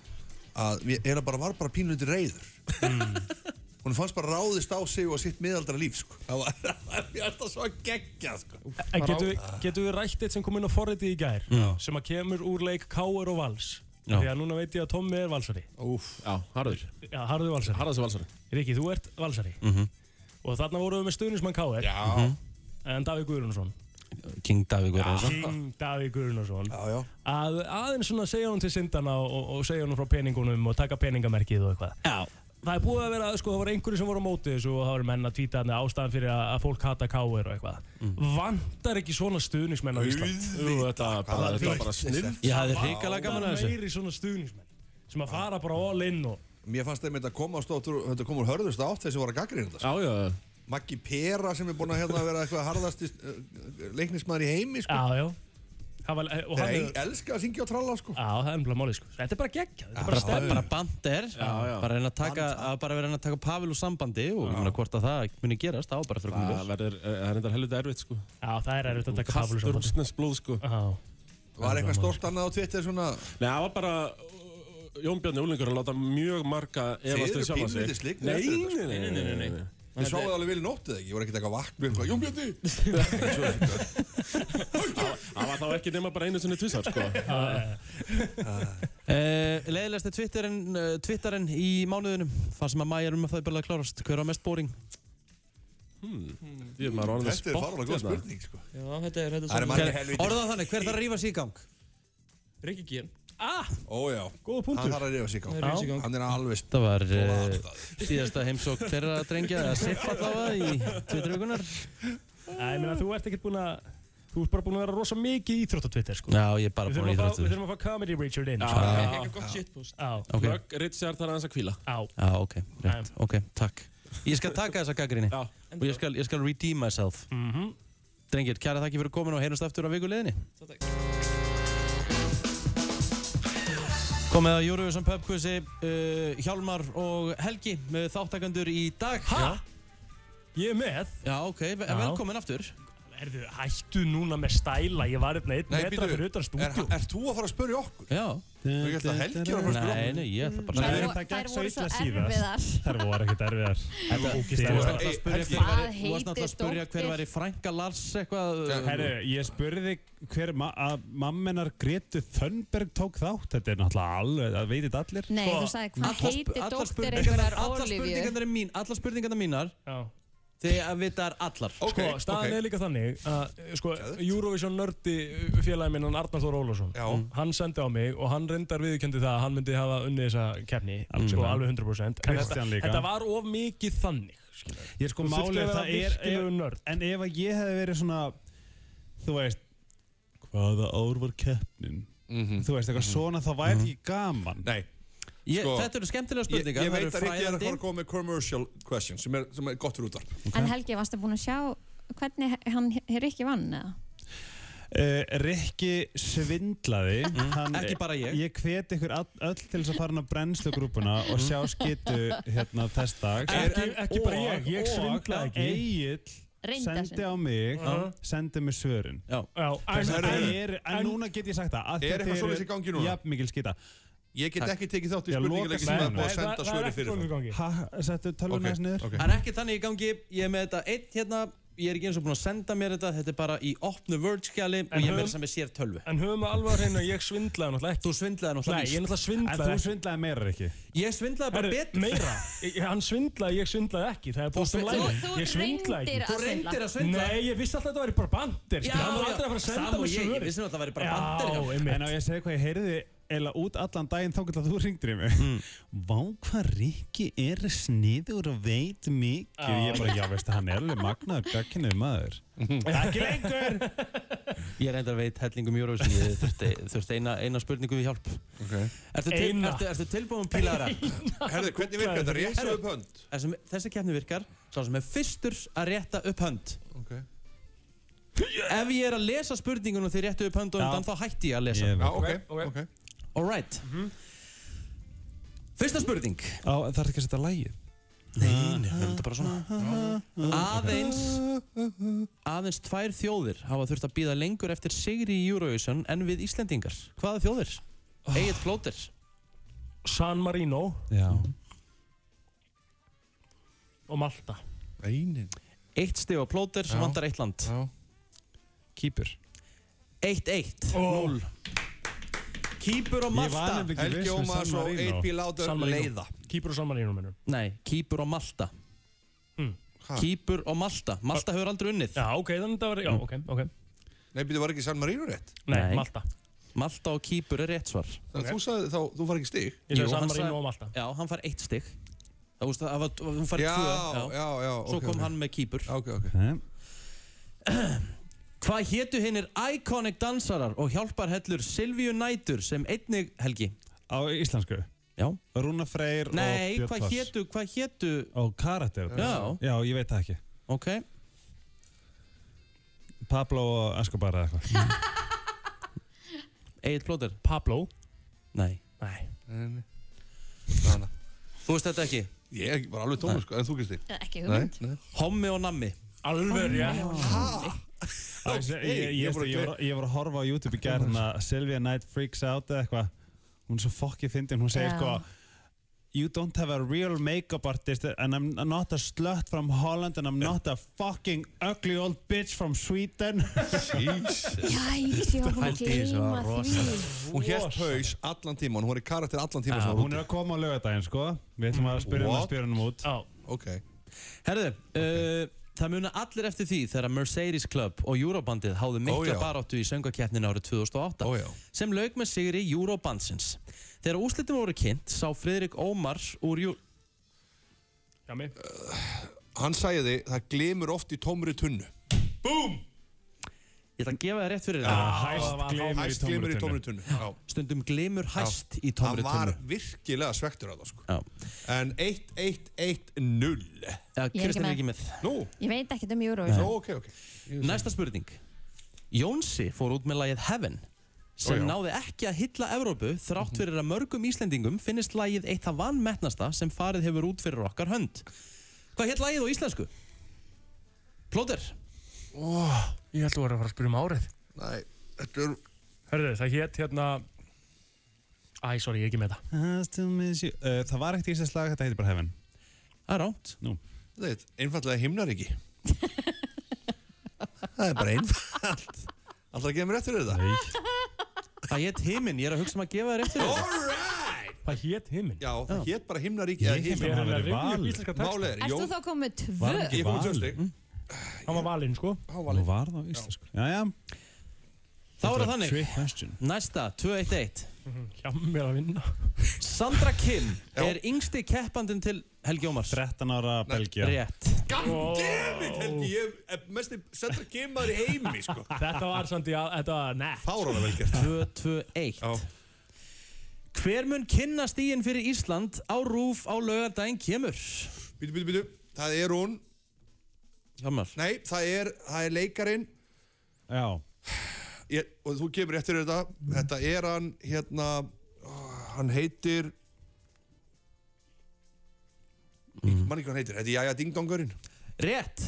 Að ég er bara, var bara pínlítið reyður Hún fannst bara ráðist á sig og sitt meðaldra líf sko. Það var, það var mjög alltaf svo geggja sko. En getum við, getum við rætt eitt sem kom inn á forritið í gær Já. sem að kemur úr leik Káur og Vals. Því að núna veit ég að Tommi er valsari. Úf. Já, harður, Já, Harður valsari. Harðast valsari. Riki, þú ert valsari. Mhm. Og þarna vorum við með stuðnismann Káur Já, En Davíð Guðrúnarsson. King Davík Guðrúnarsson. King Davíð Guðrúnarsson. Já, já. Að aðeins svona segja hún til syndana og, og, og segja hún frá peningunum og taka peningamerkið og eitthvað. Já. Það er búið að vera, sko, það voru einhverju sem voru á móti þessu og það voru menn að tvíta þarna ástæðan fyrir að, að fólk hata káir og eitthvað. Vantar ekki svona stuðningsmenn á Ísland? Jú, þetta var bara, þetta var er bara snill Ég hafði hrikalega gaman að þessu. meiri svona stuðningsmenn sem að fara bara all in og... Mér fannst þeim þetta koma á stóttur Þetta kom úr hörðust átt þessi voru að gaggrina þetta sko. Já, já, Maggi Pera sem er búin að hérna vera eitthvað harðasti uh, leiknismæður í heimi sko. Já, já. Það var, og hann Þeir er... elska að syngja og tralla sko. Já, það er umlað málið, sko. Þetta er bara geggja, þetta er bara stefn. bara bandir, bara reyna að taka, að bara vera að reyna að taka Pavel úr sambandi og ég meina hvort að það muni gerast, þá bara fyrir að koma í það ljós. verður, eh, það er enda helvita erfitt, sko Já, það er erfitt að taka Pavlu Kastur saman. rústnes blóð, sko Já. Var eitthvað stort annað á Twitter svona Nei, það var bara uh, Jón Bjarni Úlingur að láta mjög marga efast eru um sjálfa sig. pínlítið sliknir Nei. Þið sváðu alveg vel í nóttið ekki, ég voru ekkert eitthvað vakna eitthvað, Jón Bjarni Það var þá ekki nema bara einu sinni tvissar, sko. Uh, Leðilegasti Twitterinn, uh, Twitterinn í mánuðinum Það sem að mæja um að það er bara að klárast Hver var mest boring? Hmm. Ég er orðið Þetta er fárlega góð spurning sko Já, þetta er, þetta Það er er margir helviti Orðað þannig, hver þarf að rífa sig í gang? Rikki Gín. Ójá, Góða punktur. hann þarf að reyfa sig á í gang. Hann er alveg Það var uh, síðasta heimsók þeirra drengja eða siff allavega í Twittervíkunar Æ, ég meina, þú ert ekkert búin að Þú ert bara búin að vera rosa mikið í Íþrótt á Twitter, sko Já, ég er bara Við búin að þurfum að fá- íþróttu Við þurfum að fá Comedy Richard inn Já, sko. já. Eitthvað gott shitpost. Já, Ok. Plug, Richard þarf aðeins að kvíla. já Já, ok, rétt, ok, takk Ég skal taka þessa gaggrinni Já. og ég skal, ég skal redeem myself Mhm. Drengir, kæra þakki fyrir komin og heyrjumst aftur á vikuleginni Komið að Pub Quizi uh, Hjálmar og Helgi með þáttakandur í dag. Ha? Ég er með. Já, ok, velkomin aftur Erðu, hættu núna með stæla Ég var hérna einn Nei, metra fyrir utan er, stúdíu er þú að fara að spyrja okkur? Já Þú ekki alltaf Helgi er að fara að spyrja Nei, okkur? nei, ég ætla bara Nei, að það Þær voru svo erfiðar. Þær voru ekkert erfiðar. Þú varst náttúrulega að spyrja hver að spyrja dóttir? væri frænka Lars eitthvað Já, Herru, ég spurði hver ma að mammenar Gretu Þönberg tók þátt. Þetta er náttúrulega alveg, það veitir allir. Nei, Sko, þú sagði hvað allar dóttir einhverjar Er mín, allar spurningarnar mínar Já Þegar að vita er allar Ok, Sko, staðan ok. er líka þannig að sko, Eurovision nördi félagi minn, Arnar Þór Ólafsson Já. hann sendi á mig og hann reyndar viðkendi það að hann myndi hafa unnið þessa keppni sko, alveg 100% En Kristján þetta, líka. þetta var of mikið þannig. Ég sko Þú þurftir málið, það er, ef, nörd. en ef að ég hefði verið svona, þú veist, hvaða ár var keppnin? Mhm. Þú veist, eitthvað svona, þá væri ekki gaman. Nei, ég, Sko, Þetta eru skemmtilega ég, spurningar ég það veit að Rikki er að fara að koma með commercial question sem er, sem er gott fyrir útvarp En Helgi, varstu búin að sjá hvernig hann Rikki vann eða? Uh, Rikki svindlaði hann, Ekki bara ég. Ég hvet ykkur all, öll til þess að fara inn á brennslugrúpuna og sjá skyttu hérna þess dags Ekki- ekki bara ég, ég svindlaði ekki. Egil sendi á mig Já. sendi mig svörin Já. Já, en, en, er, en núna get ég sagt það að Er þetta eitthvað svoleiðis í gangi núna? Jafn mikil skita Ég get ekki tekið þátt í spurninguleiki sem er símanum. búið að Nei, senda það- það er svöri ekki fyrir ha, Settu tölvuna þess niður. Það er ekki þannig í gangi, ég er með þetta einn hérna, ég er ekki eins og búin að senda mér þetta, þetta er bara í opnu Word-skjali og En ég er með þess að með sér tölvu. en höfum við alveg að reyna að ég svindlaði náttúrulega ekki. Þú svindlaði Nei, náttúrulega ég víst. náttúrulega En svindlaði þú ekki. svindlaði meira ekki. Ég svindlaði bara betur. meira, Ég- hann svindlaði, ég svindlaði ekki. Það er búin sem svindlaði- lægi Þú- þú Ég svindlaði reyndir ekki Þú reyndir að svindla. Nei, ég vissi alltaf að þetta væri bara bandir Hann var aldrei að fara að senda Sam og ég, ég að ég að ég eða út allan daginn þá að þú ringdir í mig Mm. Vá hvað Rikki er sniður og veit mikið Já. Ég bara, já veistu, hann er alveg magnaður gagkinnið maður Ekki lengur Ég reyndar veit hellingum Eurovision, ég þurfti, þurfti eina, eina spurningu við hjálp. Ok Ertu, til, Eina. ertu, ertu tilbúin pílara? Herðu, hvernig virkar þetta? Rétt svo upp hönd Þessi, þessi keppni virkar, sá sem er fyrstur að rétta upp hönd. Ok Ef ég er að lesa spurningunum og þið réttu upp hönd og Já. undan, þá hætti ég að lesa. Ég Já, veit. Ok, ok Alright. Fyrsta spurning. Á, það er ekki að setja lægið Nei, nei, við erum þetta bara svona. Aðeins, aðeins tvær þjóðir hafa þurft að býða lengur eftir sigri í Eurovision en við Íslendingar. Hvaða þjóðir? Egil Plóter. San Marino Já og Malta Einin Eitt stig á Plóter sem Já. vantar eitt land. Já Kýpur 1-1. Ó. 0. Kýpur og Malta. Helgi San og Marino. 1B Látur San Marino. leiða Kýpur og San Marino minnum Nei, Kýpur og Malta. Ha? Kýpur og Malta. Malta hefur aldrei unnið. Já, ok, þannig að það var, já, ok, ok Nei, býttu, var ekki San Marino rétt? Nei, Nei. Malta Malta og Kýpur er rétt svar. Að þú sagði þá, þú far ekki stig Ég sagði sagði- og Malta Já, hann fær eitt stig. Það það var, hún fær Já, tvö. já, já Svo ok, kom hann með Kýpur. Já, Ok, ok Nei. Hvað hétu hinnir iconic dansarar og hjálparhellur Silvíu Nætur sem einnig, Helgi? Á íslensku Já. Rúna Freyr Nei, og Björn hvað Foss hétu, hvað hétu, Á karakter Já. Já, ég veit það ekki ok. Pablo og Escobar eða eitthvað Egil Plóter? Pablo Nei. Nei Nei, nei. Þú veist þetta ekki? Ég var alveg tómur sko, en þú Kristi Ekki Nei, hugmynd. nei Hommi og Nammi. Alveg, já Ég, ég, ég, ég, var, ég var að horfa á YouTube í gerð hérna Sylvia Knight Freaks Out eða eitthvað. Hún er svo fokkið fyndin, hún segir Já. sko You don't have a real makeup artist and I'm not a slut from Holland and I'm not a fucking ugly old bitch from Sweden. Var búin að gleyma því. Hún hélt haus allan tíman, hún var í karakter allan tíman Já, sem hún er að koma á laugardaginn sko. Við ætlum að spyrja What? hann spyrja hann út. Já, Ok. Herðu, uh, það muna allir eftir því þegar Mercedes Club og Eurobandið háðu mikla Ó, baráttu í söngakeppninu árið 2008 Ó, sem lauk með sigri Eurobandsins. Þegar úslitin voru kynnt sá Friðrik Ómar úr Jú... Já, mig Hann sagði það glimur oft í tómri tunnu Ég ætla að gefa það rétt fyrir það. hæst glimur í tómri tunnu Já. Stundum glimur hæst í tómri var tunnu. virkilega svektur að það sko Já. En 1-1-1-0 Já, ekki Kristinn er ekki með. Nú, Ég veit ekkert um Eurovision Nú, ok, ok Næsta spurning. Jónsi fór út með lagið Heaven sem náði ekki að hylla Evrópu þrátt fyrir að mörgum Íslendingum finnist lagið eitt af vannmettnasta sem farið hefur út fyrir okkar hönd. Hvað hétt lagið á íslensku? Plóter. Ó, ég held að þú var að fara að spyrja um árið. Nei, þetta er Hörðu, það hétt hérna Æ, sorry, ég er ekki með það. Uh, Það var ekkert íslensk lag, þetta heitir bara Heaven. Það er ránt Nú. Það er einfallega himnar ekki Það er bara einfalt. Alltaf að gefa mér rétt fyrir þetta? Nei. Það hétt Himin, ég er að hugsa um að gefa þér rétt fyrir þetta. Alright! Það hétt himmin Já, það hétt bara himnar ekki Ég að hann? Var valinn? stig Hann var valinn, sko Hann Nú var það á íslensku Já, já Þá er það var þannig. Trick question Næsta, 2-1-1. Hjá mér að vinna Sandra Kim er yngsti keppandinn til Helgi Ómars. 13 ára Belgia Rétt. Goddammit, Helgi, ég er mest setra gemaður í heimi, sko Þetta var samt í að, þetta var nett Fárána vel gert 2-2-1. Já. Hver mun kynna stíin fyrir Ísland á rúf á laugardaginn kemur? Býtu, býtu, býtu Það er hún Hjálmar. Nei, það er, það er leikarin Já ég, Og þú kemur rétt fyrir þetta Þetta er hann, hérna Hann heitir mm. Manni hvað hann heitir Þetta er Jæja Dingdongurinn Rétt.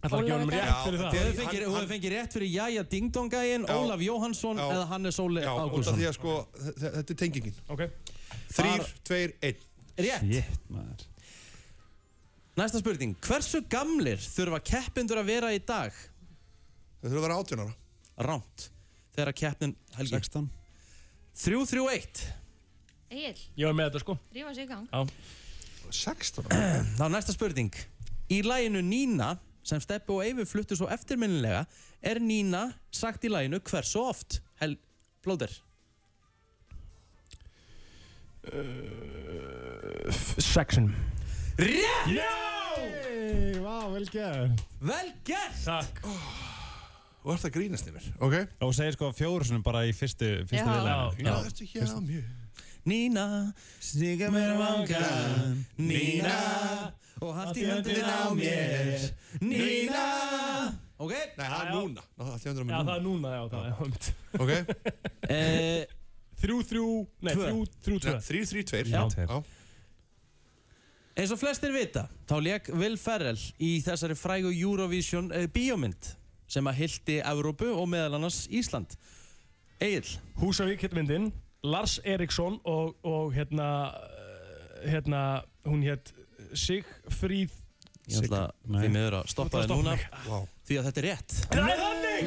Það var ekki honum rétt Já, fyrir það Þú hefur fengið, rétt fyrir Jæja Dingdongægin. Ólaf Jóhansson Já. eða Hannes Óli Já, út af Ágússon. því að sko þe- þe- Þetta er tengingin Ok Þrýr, tveir, einn Rétt. Shit, maður Næsta spurning. Hversu gamlir þurfa keppindur að vera í dag? Það þurfa að vera átjónara Ránt. Þegar keppnin Helgi. 16 3-3-1. Egil, Ég var með þetta, sko rífa sig í gang Já 16 Þá er næsta spurning. Í læginu Nína, sem Steppi og Eyvi fluttu svo eftirminnilega, er Nína sagt í læginu hversu oft? Hel... Blóður. Sexin Rétt! Hey, vá, vel gert. Vel gert! Takk. Þú ert að grínast yfir Ok. Og segir sko fjóru sinum bara í fyrstu, fyrstu Já. viðlæðinu Já, þetta er hjá mér? Nína, Stíka mér vangan. Nína Og haft í höndin á mér. Nína. Ok. Nei, það er núna. Ná, Það er 300 Já, það er núna, já, það er hönd Ok. Eh, Þrjú, þrjú, nei, þrjú, þrjú, tvö. Þrýr, þrýr, tveir. Já. Eins og flestir vita Þá leik Will Ferrell í þessari frægu Eurovision eh, bíómynd sem að hildi Evrópu og meðal annars Ísland. Egil Húsavík hétt myndin. Lars Eriksson og, og hérna eh, hérna, hún hétt Sigfríð Ég ætla því miður að stoppa að núna Vá. því að þetta er rétt!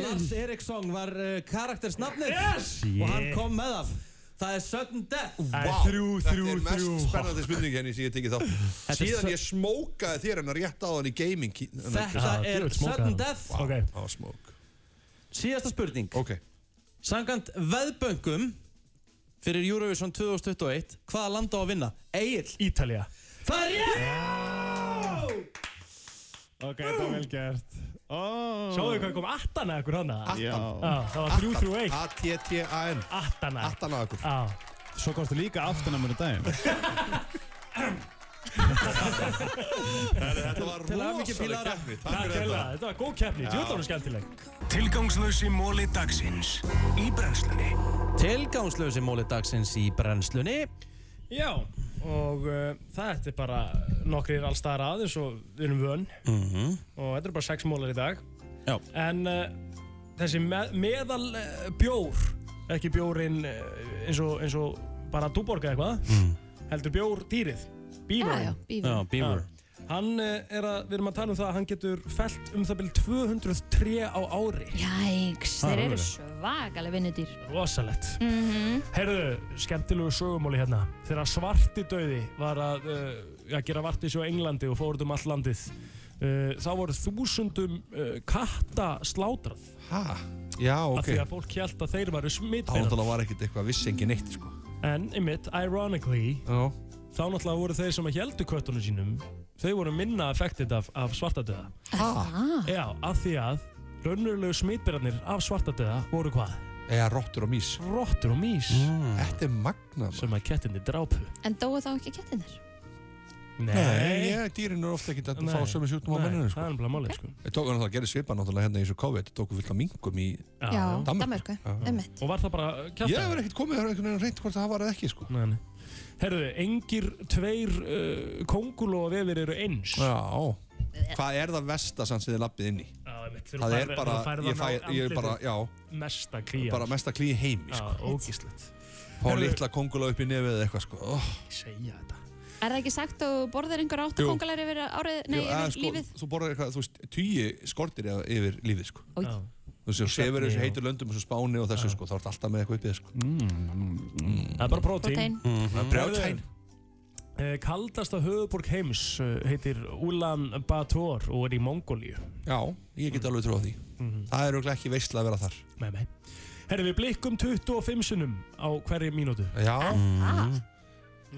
Lars Eriksson var uh, karaktersnafnið. Yes! og hann kom með það Það er sudden death. Það Vá, er þrjú, þrjú, Þetta er mest þrjú. spennandi spurning henni sem ég tekið er Síðan ég smókaði þér hennar rétt á hann í gaming Þetta Já, er sudden death. Ok. Á, smók. Síðasta spurning. Ok. Sangant veðböngum fyrir Eurovision 2021 hvaða land á að vinna? Egil Ítalía. Það er rétt! Ok, það var vel gert oh. Sjáðu hvað kom Attana ekkur hana Já, það var þrjú, þrjú, eitt. A-T-T-A-N Attana Attan á okkur Já. Svo komstu líka aftan að mér í daginn. Þetta var Til hamingju, rosaleg Pílara. keppni. Þetta. Þetta var góð keppni, djóðan skemmtileg. Tilgangslösi móli dagsins í brennslunni. Tilgangslösi móli dagsins í brennslunni. Já, og uh, þetta er bara nokkrir allstaðar að eins og við erum vön. Mm og þetta eru bara sex mólar í dag. Já. En uh, þessi með, meðal uh, bjór ekki bjórin uh, eins og, eins og bara Túborg eða eitthvað Mm. heldur bjór dýrið. Beaver Hann eh, er að, við erum að tala um það að hann getur felt um það byrjum 200 tré á ári Jæks, þeir eru svakalega vinnudýr. Rosalett Mhm. Heyrðu, skemmtilegu sögumóli hérna Þegar svarti dauði var að, uh, að gera vartis á Englandi og fóruð um all landið uh, þá voru þúsundum uh, katta slátrað Ha? Já, ok Af því að fólk held að þeir varu Þá smitbeirandi náttúrulega var ekkert eitthvað vissi engin eitt sko En, einmitt, ironically Já. Þá náttúrulega voru þeir sem að heldu köttunum sínum Þau voru minna affected af, af svartadöða Ah. Já, af því að Raunverulegu smitbeirarnir af svartadöða voru hvað? Eða rottur og mís Rottur og mís Þetta er magnað Sem að kettinni drápu En dóu þá ekki kettinir? Nei, ég, dýrin eru ofta ekki að Nei. fá sömu sjúkdum á Nei, menninu sko. það er nefnilega málið, sko. Ég tók náttúrulega að gera svipa náttúrulega hérna í þessu COVID Tóku fullt af mingum í Já, Danmörku. Danmörku, Já. einmitt. Og var það bara kjátt? Ég hefur ekkert komið þar einhvern veginn reynd hvort það var eða ekki sko Nei, nei. Herðu, engir tveir uh, konguló vefir eru eins Já Hvað er það versta sem þið lappið inn í? Já, einmitt, Það er bara, ég, fæ, ég er bara, já Mesta klían. Bara mesta klí í heimi sko ógíslegt Heyrðu- litla kongula upp í nefið eða eitthvað sko oh. Segja þetta Er það ekki sagt að þú borðir einhver átta Jú. kongular yfir árið, nei, Jú, yfir sko, lífið? Þú borðar eitthvað, þú veist, tíu skortir yfir lífið sko. Já. Þú þú sefur þessu og- heitur löndum þessu spáni og þessu sko, þá ertu alltaf með eitthvað uppið sko. Það er bara prótein. Prótein. Það er brjótein Eh, Kaldasta höfuborg heims eh, heitir Ulan Bator og er í Mongóliu Já, ég get alveg trú á því. Það er auðvitað ekki veistla að vera þar. Nei, nei. Herri, við blikkum 25 sinum á hverju mínútu. Já. Það?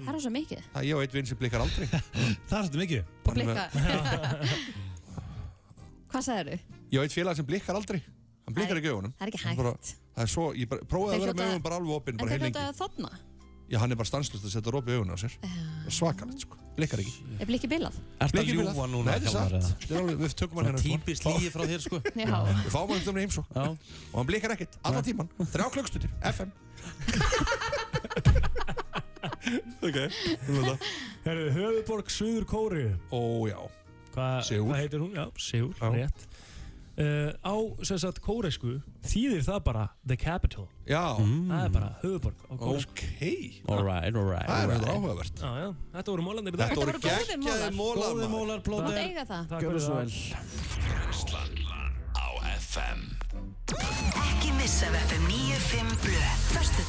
Það er svo mikið. Það ég og eitt vinn sem blikkar aldrei. Það er svolítið mikið. Og blikka. Hvað sagður þú? Ég og eitt félag sem blikkar aldrei Hann blikkar ekki augunum Það er ekki hægt. bara, Það er svo, ég bara, prófaði að vera með augun bara alveg opinn En bara þeir heil hljóta lengi að þotna. Já, hann er bara stanslust að setja rópi augun á sér Svakalegt sko, blikkar ekki Er blikki bilað? Ertu að Blikkar ljúga bilað. núna, Nei, þetta er satt? Þetta er Við tökum hann hérna típist lygi frá þér, sko. Já. Við fáum hann um heimsók Já. Og hann blikkar ekkert, alla tíman Þrjá klukkstundir, FM Ok, Herri, höfuborg Suður Kóriu Ó, já Hva. Hvað heitir hún? Já, Sigur, rétt uh, Á, sem sagt, kóresku þýðir það bara the capital. Já. Það er bara höfuborg á kóresku Ok. Alright, alright Það er þetta áhugavert. Já, já, þetta voru mólandir í dag. Þetta voru geggjaði mólar. Góði mólar, mátt plóter. eiga það. Gjörðu fyrir svo það. vel Brennslan á FM Ekki missa FM 95 Blö Föstu